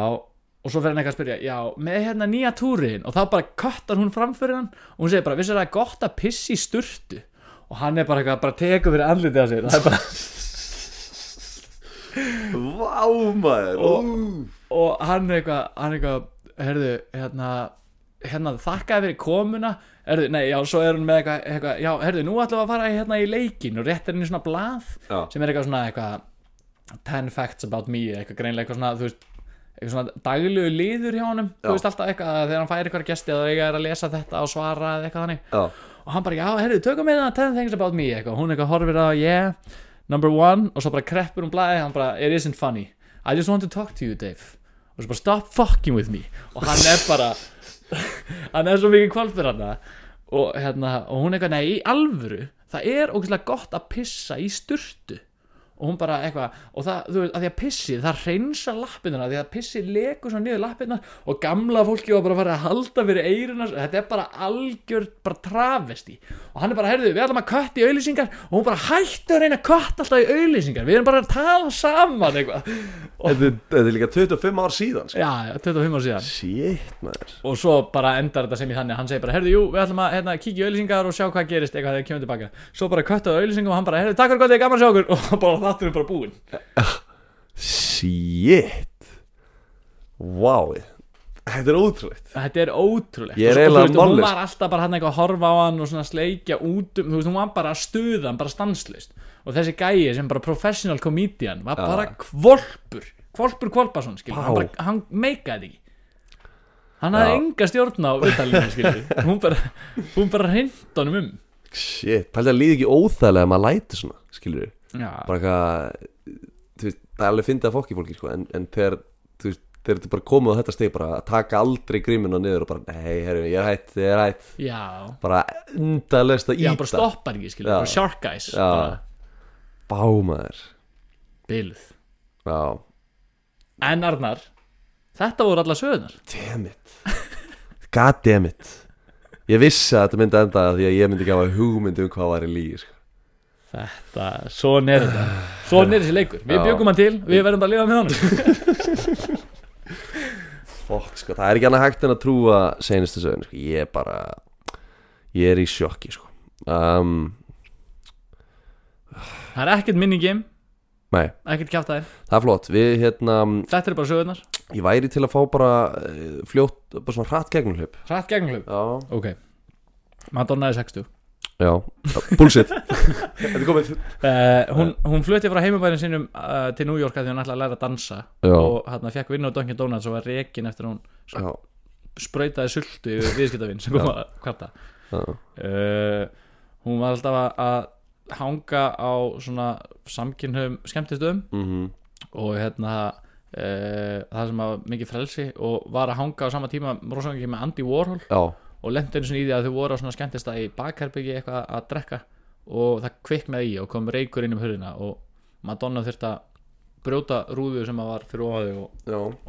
A: og svo fer hann eitthvað að spyrja já, með hérna nýja túrin og þá bara köttar hún fram fyrir hann og hún segir bara, vissir það er gott að pissi sturtu og hann er bara eitthvað, bara tekur fyrir andlitið á sér það er bara,
B: Vá maður
A: Og- og hann er eitthvað hann er eitthvað, heyrðu, hérna hérna, þakkaði fyrir komuna heyrðu, nei, já, svo er hún með eitthvað, eitthvað já, heyrðu, nú ætlum við að fara hérna í leikin og rétt er henni svona blað
B: Já.
A: sem er eitthvað svona eitthvað 10 facts about me, eitthvað greinlega eitthvað svona, þú veist eitthvað svona daglegu liður hjá honum þú veist alltaf eitthvað að þegar hann færi eitthvað gesti og eiga er að lesa þetta og svara eða eitthvað þannig.
B: Já,
A: og hann bara, já, herru, tökum við það 10 things about me eitthvað, hún eitthvað horfir á, yeah number one, og svo bara kreppur hún blæði hann bara, it isn't funny, I just want to talk to you Dave, og svo bara stop fucking with me. Og hann er bara hann er svo mikið kvalfur hann og hérna, og hún eitthvað, nei, í alvöru það er ógeðslega gott að pissa í sturtu og hún bara eitthvað og það, þú veist, að því að pissi, það reynsa lappinnar því að pissi legur svo niður lappinnar og gamla fólki var bara að fara að halda fyrir eirunar, þetta er bara algjör bara travesti og hann er bara, heyrðu, við ætlum að kötta í auðlýsingar og hún bara hættu að reyna að kötta alltaf í auðlýsingar við erum bara að tala saman eitthvað.
B: Þetta, er- þetta er líka 25 ár síðan sko.
A: já, já, 25 ára síðan.
B: Shit maður.
A: Og svo bara endar þetta sem í þannig hann segir bara, herðu, jú, við ætlum að hérna, kíkja í auðlýsingar og sjá hvað gerist eitthvað þegar við kemum tilbaka svo bara köttaðu auðlýsingum og hann bara, herðu, takk fyrir gott, ég er gaman að sjá okkur og bara þáttur er bara búinn.
B: Shit. Vá Þetta er ótrúlegt.
A: Þetta er ótrúlegt.
B: Ég er eiginlega
A: og Hún var alltaf bara hann eitthvað að horfa á hann og svona sleikja út um, þú veist, hún var bara að stuða hann, bara stanslist og þessi gæi sem bara professional comedian var bara kvolpur kvolpur kvolpason, skilur,
B: Vá.
A: hann, bara, hann meikaði ekki. Hann hafði
B: Já.
A: enga stjórn á viðtalinu, skilur hún bara, hún bara hreint honum um.
B: Shit, pældi að líði ekki óþægilega að maður læti svona, skilur
A: Já,
B: bara eitthvað þú veist, það er alveg fyndið að fokki fólki sko, en, en þegar, þú veist, þegar þetta bara komið á þetta steg bara að taka aldrei grímina niður og bara, nei, herru, ég er hætt, ég er hætt.
A: Já,
B: bara endalest að
A: já,
B: íta
A: bara stoppar ekki, skilur,
B: Já.
A: bara shark guys
B: Já.
A: bara
B: bámaður
A: byluð
B: já,
A: En Arnar, þetta voru alla sögurnar.
B: Damn it. God damn it. Ég vissi að þetta myndi enda því að ég myndi ekki hafa hugmynd um hvað var í lígi sko.
A: Þetta, svona er þetta. Svona er þessi leikur, við
B: Já.
A: bjögum hann til Við verðum bara að lifa með hann
B: fokk, sko, það er ekki annað hægt en að trúa senustu sögun, sko, ég er bara ég er í sjokki, sko. Um,
A: Það er ekkert minni game,
B: nei,
A: ekkert kjátt aðeins
B: það er flott. Við, hérna,
A: Þetta er bara sögurnar,
B: ég væri til að fá bara eh, fljótt, bara svona hratt gegnum hlaup
A: hratt gegnhlaup
B: já,
A: Ok, Madonna er 60
B: já, bullshit. Þetta er komið.
A: Uh, hún, hún flutti frá heimabærin sínum uh, til New York að því hún ætlaði að læra að dansa.
B: Já.
A: og hann fekk vinna á Dunkin Donuts og var rekin eftir hún
B: já,
A: sprautaði sultu yfir viðskiptavinn sem kom að kvarta. Uh, hún var alltaf að- hanga á svona samkynhum skemmtistöðum.
B: Mhm.
A: Og hérna uh, það sem var mikið frelsi og var að hanga á sama tíma rosalega með Andy Warhol.
B: Já,
A: og lendi einu sinni í því að þau voru á svona skemmtist í bakherbyggi eitthvað að drekka og það kviknaði í og kom reykur inn um hurðina og Madonna þurfti að brjóta rúðu sem að var fyrir ofaðu og,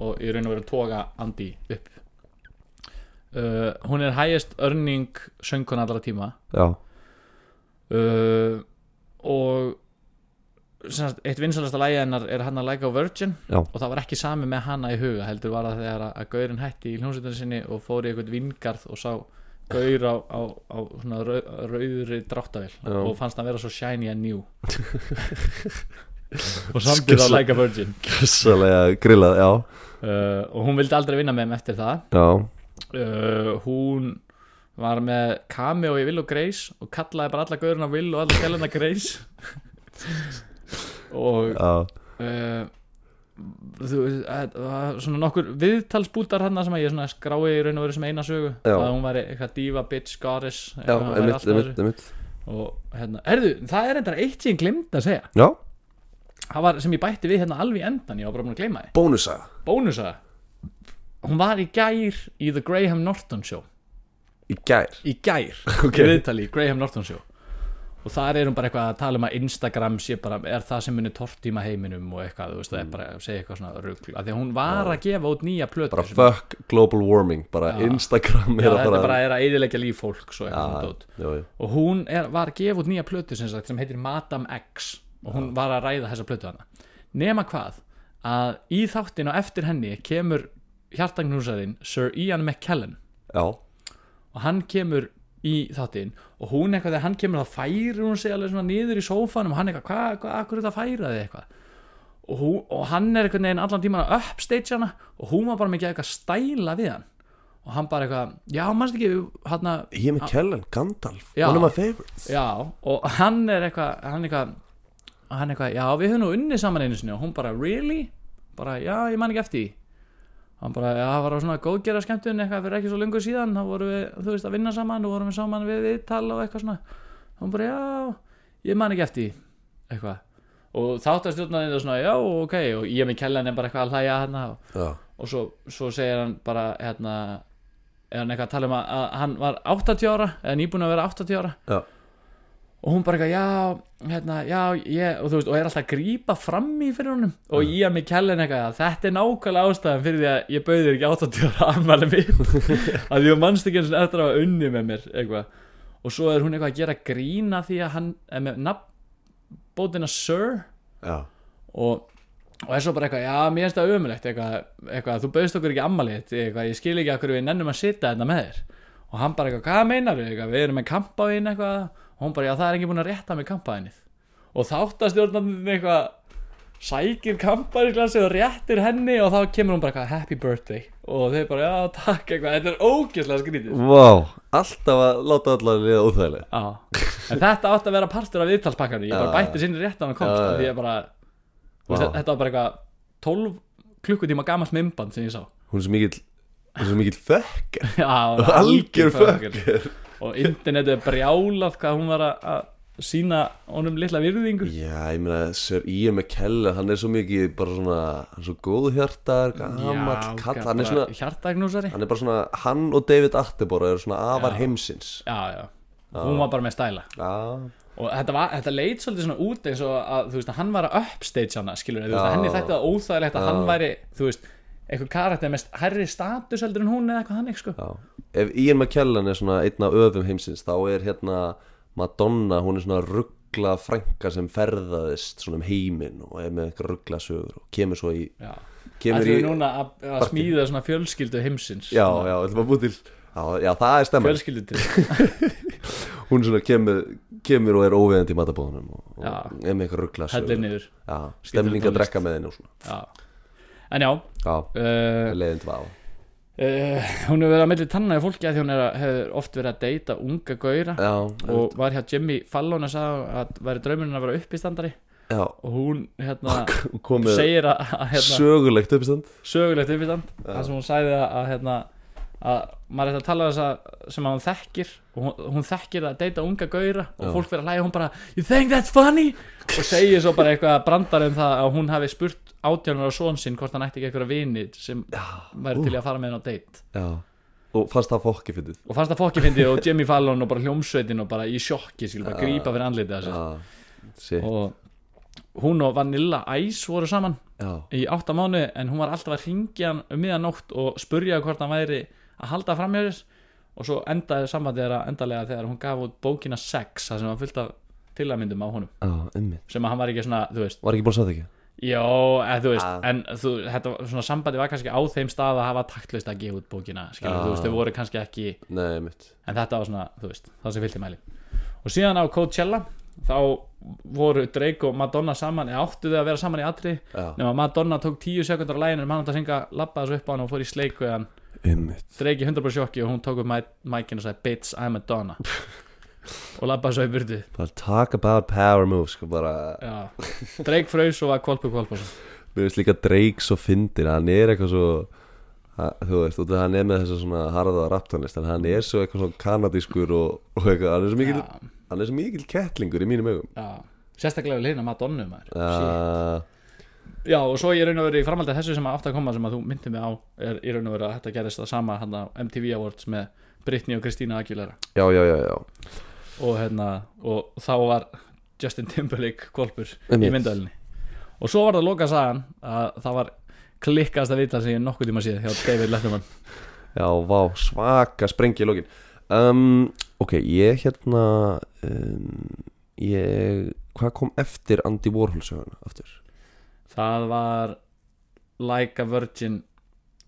A: og í raun og veru toga Andy upp. Uh, hún er highest earning söngkona allra tíma. Uh, og eitt vinsalasta lægi hennar er hann að læka á Virgin.
B: Já.
A: og það var ekki sami með hana í huga heldur var það þegar að, Gaurin hætti í hljómsveitunni sinni og fór í eitthvað vingarð og sá Gaur á, á, á svona rau, rauðri dráttavél
B: Já.
A: og fannst hann vera svo shiny and new. Og samt er það að læka Virgin.
B: Kessalega grillað, já.
A: Uh, og hún vildi aldrei vinna með þeim eftir það.
B: Já,
A: uh, hún var með cameo í Will og Grace og kallaði bara alla gaurinn á Will og alla gæluna Grace og uh, þú veist, þetta var svona nokkur viðtalsbútar hann sem að ég skrái í raun og veru sem eina sögu.
B: Já.
A: að hún væri eitthvað diva, bitch, goddess
B: Já,
A: eitthvað,
B: einmitt,
A: þessu.
B: einmitt.
A: Og hérna, erðu, það er enda eitt sem ég glemd að segja.
B: Já,
A: það var sem ég bætti við hérna alveg endan ég var bara búin að gleyma því.
B: Bónusa
A: bónusa hún var í gær í The Graham Norton Show.
B: Í gær?
A: Í gær.
B: Ok.
A: í viðtali í Graham Norton Show og þar er hún bara eitthvað að tala um að Instagram sé bara, er það sem munir tortíma heiminum og eitthvað, þú veist, það er bara að segja eitthvað svona rugl, af því að hún var að gefa út nýja plötu
B: Bara fuck global warming Bara
A: Já.
B: Instagram
A: Já,
B: er að
A: þetta
B: fara
A: bara er að eyðileggja líf fólks og eitthvað svona
B: Já,
A: dót.
B: jú, jú.
A: og hún er, var að gefa út nýja plötu sem, sagt, sem heitir Madame X. Og hún var að ræða þessa plötu hana nema hvað, að í þáttin og eftir henni kemur hjartagnúsarinn Sir Ian McKellen.
B: Já,
A: og hann kemur í þáttinn og hún eitthvað þegar hann kemur þá færir hún sig alveg svona niður í sófanum og hann eitthvað, hvað, hvað, akkur er þetta að færa þig eitthvað? Og, hún, og hann er eitthvað neginn allan tíman að upstage hana og hún var bara mikið eitthvað að stæla við hann. Og hann bara eitthvað, já, mannst ekki hann að,
B: ég með Kellen, Gandalf
A: Já.
B: One of my favorites.
A: Já, og hann er eitthvað hann eitthvað, hann eitthvað já, við höfum nú unnið saman einu sinni. Og hún bara, really? bara, já, ég man ekki eftir hann bara, já, það var á svona góðgera skemmtun eitthvað fyrir ekki svo lengur síðan þá vorum við, þú veist, að vinna saman og vorum við saman við viðtal og eitthvað svona. Hann bara, já, ég man ekki eftir eitthvað. Og þáttastjórnaðin er svona, já, ok og ég með kellan er bara eitthvað að hlæja hérna og, og svo, svo segir hann bara hérna, er hann eitthvað að tala um að, að hann var 80 ára eða nýbúin að vera 80 ára.
B: Já,
A: og hún bara eitthvað, já, hérna, já, ég, og þú veist, og er alltaf að grípa fram í fyrir honum. Og ég að mig kellin eitthvað að þetta er nákvæmlega ástæðan fyrir því að ég bauði þér ekki 80 ára afmæli mitt. Að því að mannst ekki eins og eftir að unni með mér eitthvað. Og svo er hún eitthvað að gera grína því að hann með nafnbótina Sir.
B: Já.
A: Og, og er svo bara eitthvað, já, mér finnst það ömulegt eitthvað, eitthvað, þú bauðst okkur ekki ammali eitthvað, ég skil ekki hverju við nennum að sitja þetta með þér. Og hann bara eitthvað, hvað meinar við eitthvað, við erum með kampaðin eitthvað og hún bara, já, það er ekki búin að rétta með kampaðinni og þáttastjórnandinn eitthvað sækir kampaðinsglassi og réttir henni og þá kemur hún bara eitthvað, happy birthday. Og þeir bara, já, takk eitthvað. Þetta er ógeðslega skrítið.
B: Vá, alltaf að láta allar liða óþægilega
A: Já, en þetta átti að vera partur af viðtalspakkanum. Ég bara bætti sinni rétt á hann komst því ég bara, þú veist, þetta var bara eitthvað 12 klukkutíma gamalt mymband sem ég sá.
B: Hún er svo mikill svo mikill fökker Algjör fökker
A: og internetið er brjálað hvað hún var að- sína honum litla virðingu.
B: Já, ég meina, Sir Ian McKellen Hann er svo mikið bara svona Hann er svo góðhjartar, gamall kall Hann er svona
A: hjartagnúsari.
B: Hann er bara svona, hann og David Attenborough eru svona afar
A: Já.
B: heimsins.
A: Já, já, hún var bara með stæla.
B: Já,
A: og þetta, var, þetta leit svolítið svona út eins og að þú veist að hann var að upstage hana skilur, þú veist
B: Já.
A: að henni þetta óþægilegt að
B: Já.
A: hann væri þú veist, eitthvað karakter með hærri status heldur en hún eða eitthvað þannig sko.
B: Já. Ef Ian McKellen er svona einn af öfum heimsins Þá er hérna Madonna Hún er svona ruggla frænka sem ferðaðist svona um heiminn og er með eitthvað ruggla sögur og kemur svo í
A: Já,
B: kemur í,
A: núna að, að
B: partí.
A: smíða svona fjölskyldu heimsins?
B: Já, já, ætlum að búið til já, já, það er stemma
A: fjölskyldu til.
B: Hún svona kemur, kemur og er óveðandi í matabóðunum og, og
A: Já.
B: er með eitthvað ruggla
A: hellir niður.
B: Já, stemning að
A: tónlist.
B: drekka með henni og svona.
A: Já. En já
B: já,
A: uh,
B: leiðin til að
A: uh, hún hefur verið að milli tanna í fólki að því hún að, hefur oft verið að deyta unga gauðra. Og var hjá Jimmy Fallon að sagði að væri draumurinn að vera uppistandari.
B: Já,
A: og hún hérna segir að, að hérna,
B: sögulegt uppistand.
A: sögulegt uppistand. Þar sem hún að, að, hérna, að maður er að tala þess að sem að hún þekkir og hún, hún þekkir að deyta unga gauðra og fólk verið að hlæja og hún bara you think that's funny? Og segir svo bara eitthvað brandar um það að hún hafi spurt átjánar á són sinn hvort hann ætti ekki eitthvað vini sem væri til að fara með henn á
B: já, og fannst það fokki fyndið
A: og fannst það fokki fyndið og Jimmy Fallon og bara hljómsveitin og bara í sjokki skilur bara grípa fyrir andlitið og hún og Vanilla Ice voru saman
B: já,
A: í átta mánu en hún var alltaf að ringja hann um miðanótt og spurja hvort hann væri að halda fram hjá þess og svo endaði sambandið þeirra endalega þegar hún gaf út bókina Sex það sem var fullt af tilamyndum á honum.
B: Ummi
A: sem að hann var ekki svona, þú veist.
B: Var ekki búin að sagða ekki?
A: Já, eða þú veist,
B: Ah.
A: en þú, þetta svona sambandið var kannski á þeim stað að hafa taktlist að gefa út bókina, skilur,
B: Ah.
A: þú veist, þau voru kannski ekki
B: nei, mitt
A: en þetta var svona, þú veist, það sem fylgti mæli. Og síðan á Coachella þá voru Drake og Madonna saman eða áttu þau að vera saman í atri
B: já,
A: nema Madonna tók 10 sekundar á læginu hann átti að syngja, lappaði svo upp á hann og fór í sleik við í 100% sjokki og hún tók upp mækinn og sagði bitch I'm Madonna og lappaði svo í
B: bara talk about power moves sko
A: Drake fraus og var kvolpu kvolpu
B: Mér finnst líka Drake svo fyndir Hann er eitthvað svo að, Þú veist, út af hann er með þessa svona harða raptonist En hann er svo eitthvað svona kanadískur Og, og eitthvað, hann er svo mikil
A: já,
B: Hann er svo mikil kettlingur í mínum augum.
A: Já. sérstaklega við hlýna Madonna maður. Shit. Já, og svo ég raun og veru í framhaldið þessu sem að átt að koma sem að þú myndi mig á er í raun og veru að þetta gerist það sama hann á MTV Awards með Britney og Christina Aguilera.
B: Já, já, já, já.
A: Og hérna, og þá var Justin Timberlake kolpur í myndölinni og svo var það loka sagan að það var klikkast að vita sem ég nokkuð tíma síð hjá David Letterman.
B: Já, vá, svaka sprengi í lókin um, Ok, ég hérna um, Ég Hvað kom eftir Andy Warhol söguna aftur?
A: Það var Like a Virgin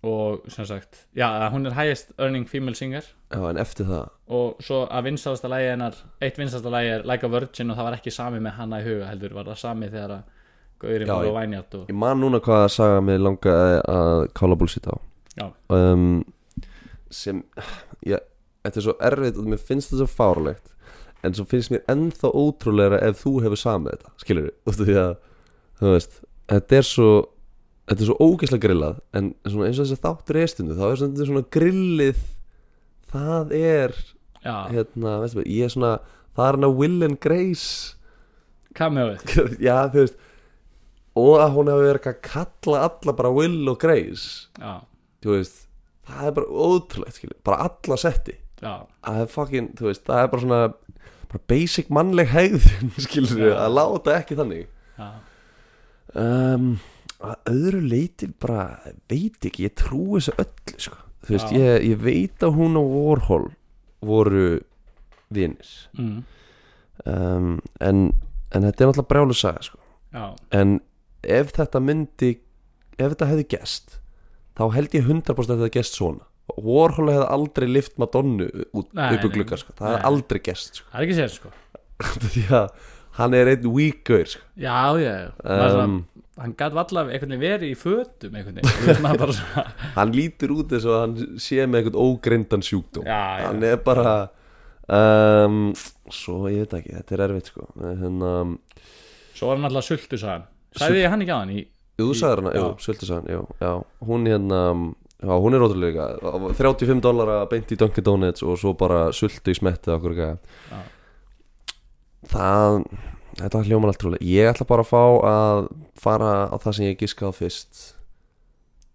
A: og sem sagt, já, hún er highest earning female singer.
B: Já, en eftir það.
A: Og svo að vinsalasta lægi hennar eitt vinsalasta lægi er Like a Virgin og það var ekki sami með hana í huga heldur var það sami þegar að Gauri
B: Já,
A: Móru
B: ég-
A: og Vænjart og
B: Ég man núna hvað að saga mig langaði að kála búlsýta á.
A: Já.
B: um, Sem ég, Þetta er svo erfitt og mér finnst þetta svo fárlegt En svo finnst mér ennþá ótrúlegra ef þú hefur samið þetta Skilur við, Þú veist, þetta er svo Þetta er svo ógeðslega grillað En svona eins og þess að þáttur er stundu Þá er svona, svona grillið Það er Hérna, veistu ég er svona Það er hana Will and Grace.
A: Cameoið.
B: Já, þú veist Og að hún hefur verið að kalla alla bara Will og Grace.
A: Já,
B: Þú veist Það er bara ótrúlegt, skilur Bara alla setti. Það er fucking, þú veist, það er bara svona Bara basic mannleg hegðun Skilur
A: Já.
B: að láta ekki þannig.
A: Já,
B: um, Að öðru leiti bara Veit ekki, ég trúi þessu öllu sko. Þú veist, ég, ég veit að hún og Warhol Voru vinir
A: mm,
B: um, en, en þetta er náttúrulega brjálu saga sko. en ef þetta myndi ef þetta hefði gest þá held ég 100% að þetta gest svona Warhol hefði aldrei lift
A: Nei,
B: upp
A: nei,
B: glugga sko. það hefði aldrei gest sko.
A: það er ekki sér sko
B: því að hann er einn weaker sko.
A: já, já,
B: um,
A: hann gæti allavega einhvern veginn verið í fötum
B: hann lítur út eins og hann sé með einhvern ógrindan sjúkdóm
A: já,
B: hann er bara um, svo ég veit ekki, þetta er erfitt sko. hérna,
A: svo var hann alltaf sultu sagan sagði ég hann ekki á hann í,
B: Jú, þú sagði hana. Söldu sagði hann, já Hún hérna, já, hún er ótrúlega 35 dollara beint í Dunkin Donuts og svo bara í smettið okkur eitthvað
A: Já.
B: Það, þetta hljóman allt trúlega. Ég ætla bara að fá að fara á það sem ég giska á fyrst.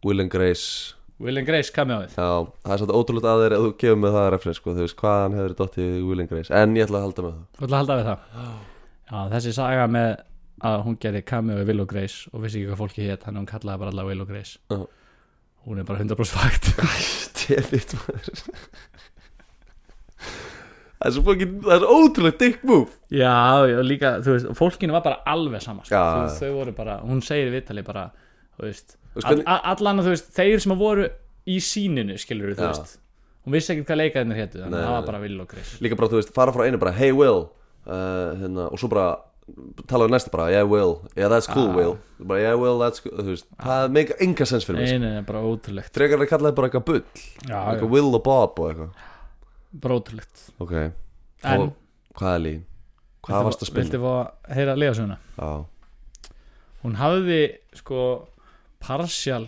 B: Will and Grace.
A: Will and Grace cameoið
B: Já, það er svolítið ótrúlega að þér að þú gefur mig það referens, sko, þú veist hvaðan hefur dottið Will and Grace, en ég ætla að halda með það.
A: Þú ætla að halda við það? Já, þessi saga með að hún gerði cameo við Will og Grace og vissi ekki hvað fólki hétt að hún kallaði bara alla Will og Grace.
B: Já.
A: Hún er bara 100% fakt.
B: Maður Það er svo fokkin, það er svo ótrúlega dick move
A: Já, og líka, þú veist, fólkinu var bara alveg sama sko.
B: Já.
A: þú, Þau voru bara, hún segir viðtali bara þú veist,
B: veist,
A: all,
B: hvernig-
A: all, allan að þú veist þeir sem voru í síninu, skilur þú
B: Já.
A: veist hún vissi ekkert hvað leikaðinir hétu þannig
B: Nei,
A: að það
B: nei.
A: var bara Will og Grace
B: líka bara, þú veist, fara frá einu bara hey Will uh, hérna, og svo bara tala við næsta bara, yeah Will yeah that's cool
A: Ah.
B: Will, bara yeah Will that's cool þú veist, það make enga sens fyrir mig sko.
A: Nei, nei, nei, bara ótrúlegt
B: frekar að kalla það bara eitthvað bull
A: Já, já,
B: eitthvað Will og Bob og eitthvað
A: bara ótrúlegt.
B: Ok,
A: En,
B: og hvað er lín hvað varst að spinna
A: Viltu fá að heyra legasuguna?
B: já,
A: Hún hafði, sko, partial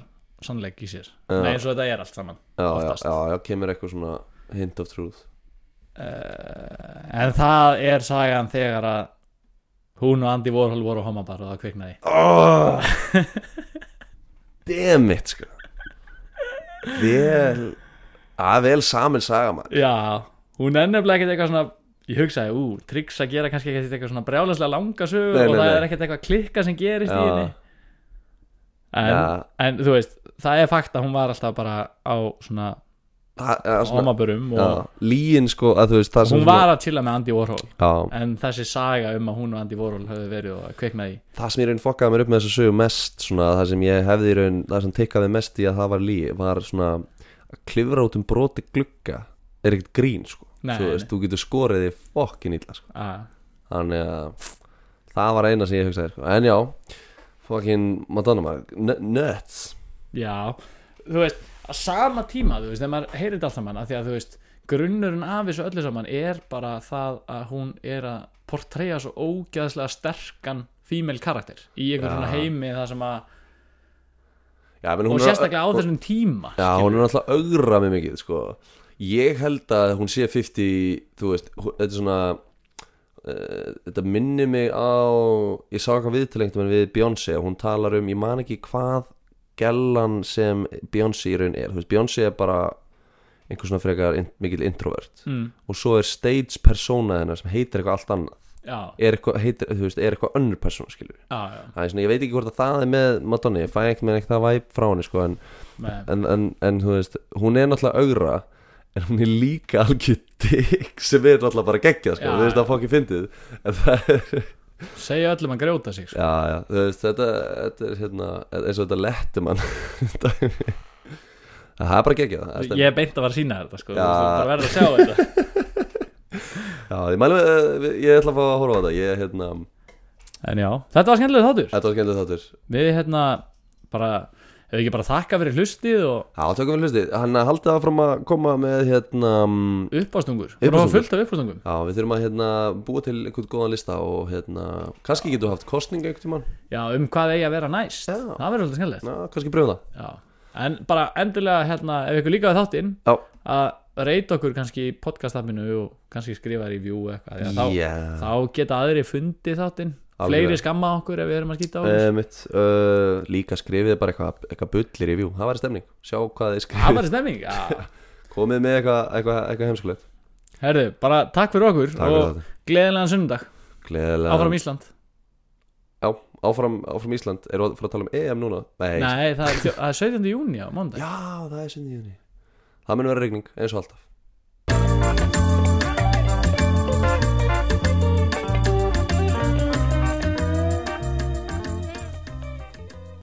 A: sannleik í sér.
B: Já.
A: Nei, eins og þetta er allt saman
B: já, já,
A: Oftast.
B: já, já, kemur eitthvað svona hint of truth.
A: Uh, En það er sagan þegar að hún og Andy Warhol voru á homabar og það kviknaði.
B: Oh, damn it sko. Vel að vel samin saga maður.
A: Já, hún er nefnilega ekkert eitthvað svona Ég hugsaði, ú, tryggs að gera kannski ekkert eitthvað svona brjálæslega langa
B: Nei,
A: og það er ekkert eitthvað klikka sem gerist í
B: Já.
A: henni. En, en þú veist, það er fakt að hún var alltaf bara á svona
B: Það- svona- já, líin sko að þú veist það sem
A: hún var að chilla með Andy Warhol.
B: Já,
A: en þessi saga um að hún og Andy Warhol höfðu verið og kviknaði í.
B: Það sem ég raun fokkaði mér upp með þessu sögu mest svona það sem ég hefði í raun það sem tikkaði mest í að það var lí var svona að klifra út um broti glugga er ekkert grín sko.
A: Nei,
B: þú veist, þú getur skorið þig fokkin illa sko.
A: Að,
B: þannig að það var eina sem ég hugsaði sko. en já, fokkin Madonna maður, nuts.
A: Já, þú veist að sama tíma, þú veist, þegar maður heyrir þetta allt saman að því að þú veist, grunnurinn af þessu öllu saman er bara það að hún er að portreyja svo ógæðslega sterkan female karakter í einhver
B: Já.
A: svona heimi það sem að
B: Já,
A: og sérstaklega á þessum tíma
B: Já, hún er náttúrulega augra með mikið sko. Ég held að hún sé 50 Þú veist, þetta er svona uh, Þetta minnir mig á Ég sá eitthvað viðtalengtum við Beyoncé og hún talar um, ég man ekki hvað gellan sem Beyoncé í raun er. Þú veist, Beyoncé er bara einhver svona frekar in, mikil introvert.
A: Mm,
B: og svo er stage persóna hennar sem heitir eitthvað allt annað er eitthvað, heitir, þú veist, er eitthvað önnur persóna skilur
A: já, já.
B: Það er svona, ég veit ekki hvort að það er með Madonna, ég fæ ekki með ekki það væp frá henni sko, en, en, en, en þú veist, hún er náttúrulega augra en hún er líka algjör digg sem er náttúrulega bara geggja sko,
A: Já,
B: þú veist, það fokki fyndið en það er,
A: segja öllum að grjóta sig sko.
B: já, já, þú veist, þetta, þetta er hérna, eins og þetta lettum hann það er bara geggja það
A: ég beint að fara að sína þetta sko. Bara verður að sjá þetta
B: Já, ég mælu, uh, ég ætla að fá að horfa á þetta. Ég, hérna,
A: en já, þetta var skemmtilega þáttur.
B: Þetta var skemmtilegt þáttur.
A: Við hérna bara hefur ekki bara þakka fyrir hlustið og
B: Já, tökum við hlusti, hann haldið áfram að koma með, hérna mm,
A: uppástungur. Þú erum að fullt af uppástungur.
B: Já, við þurfum að, hérna, búa til einhvern góðan lista Og, hérna, kannski getum við haft kostning einhvern tímann.
A: Já, um hvað eigi að vera næst.
B: Já.
A: það verður svolítið skemmtilegt.
B: Já, kannski brjóða
A: já. en bara endilega hérna ef ykkur líkaði þáttinn
B: Já,
A: að reyta okkur kannski í podcast-appinu og kannski skrifa review eitthvað að þá, þá geta aðri fundið þáttinn. Fleiri skamma okkur ef við erum að skýta á okkur
B: uh, mitt, uh, Líka skrifið bara eitthvað eitthva bullir í vjú Það væri stemning, sjá hvað þið skrifið.
A: Var já.
B: Komið með eitthvað eitthva, eitthva heimskulegt.
A: Herðu, bara takk fyrir okkur
B: Takk
A: og gleðilegan sunnudag.
B: Gleðilega
A: áfram Ísland.
B: Já, áfram, áfram Ísland. Erum við að tala um EM núna? Nei,
A: nei, það er, það er 17. júni á mánudag.
B: Já, það er sinni í júni Það mun vera regning, eins og alltaf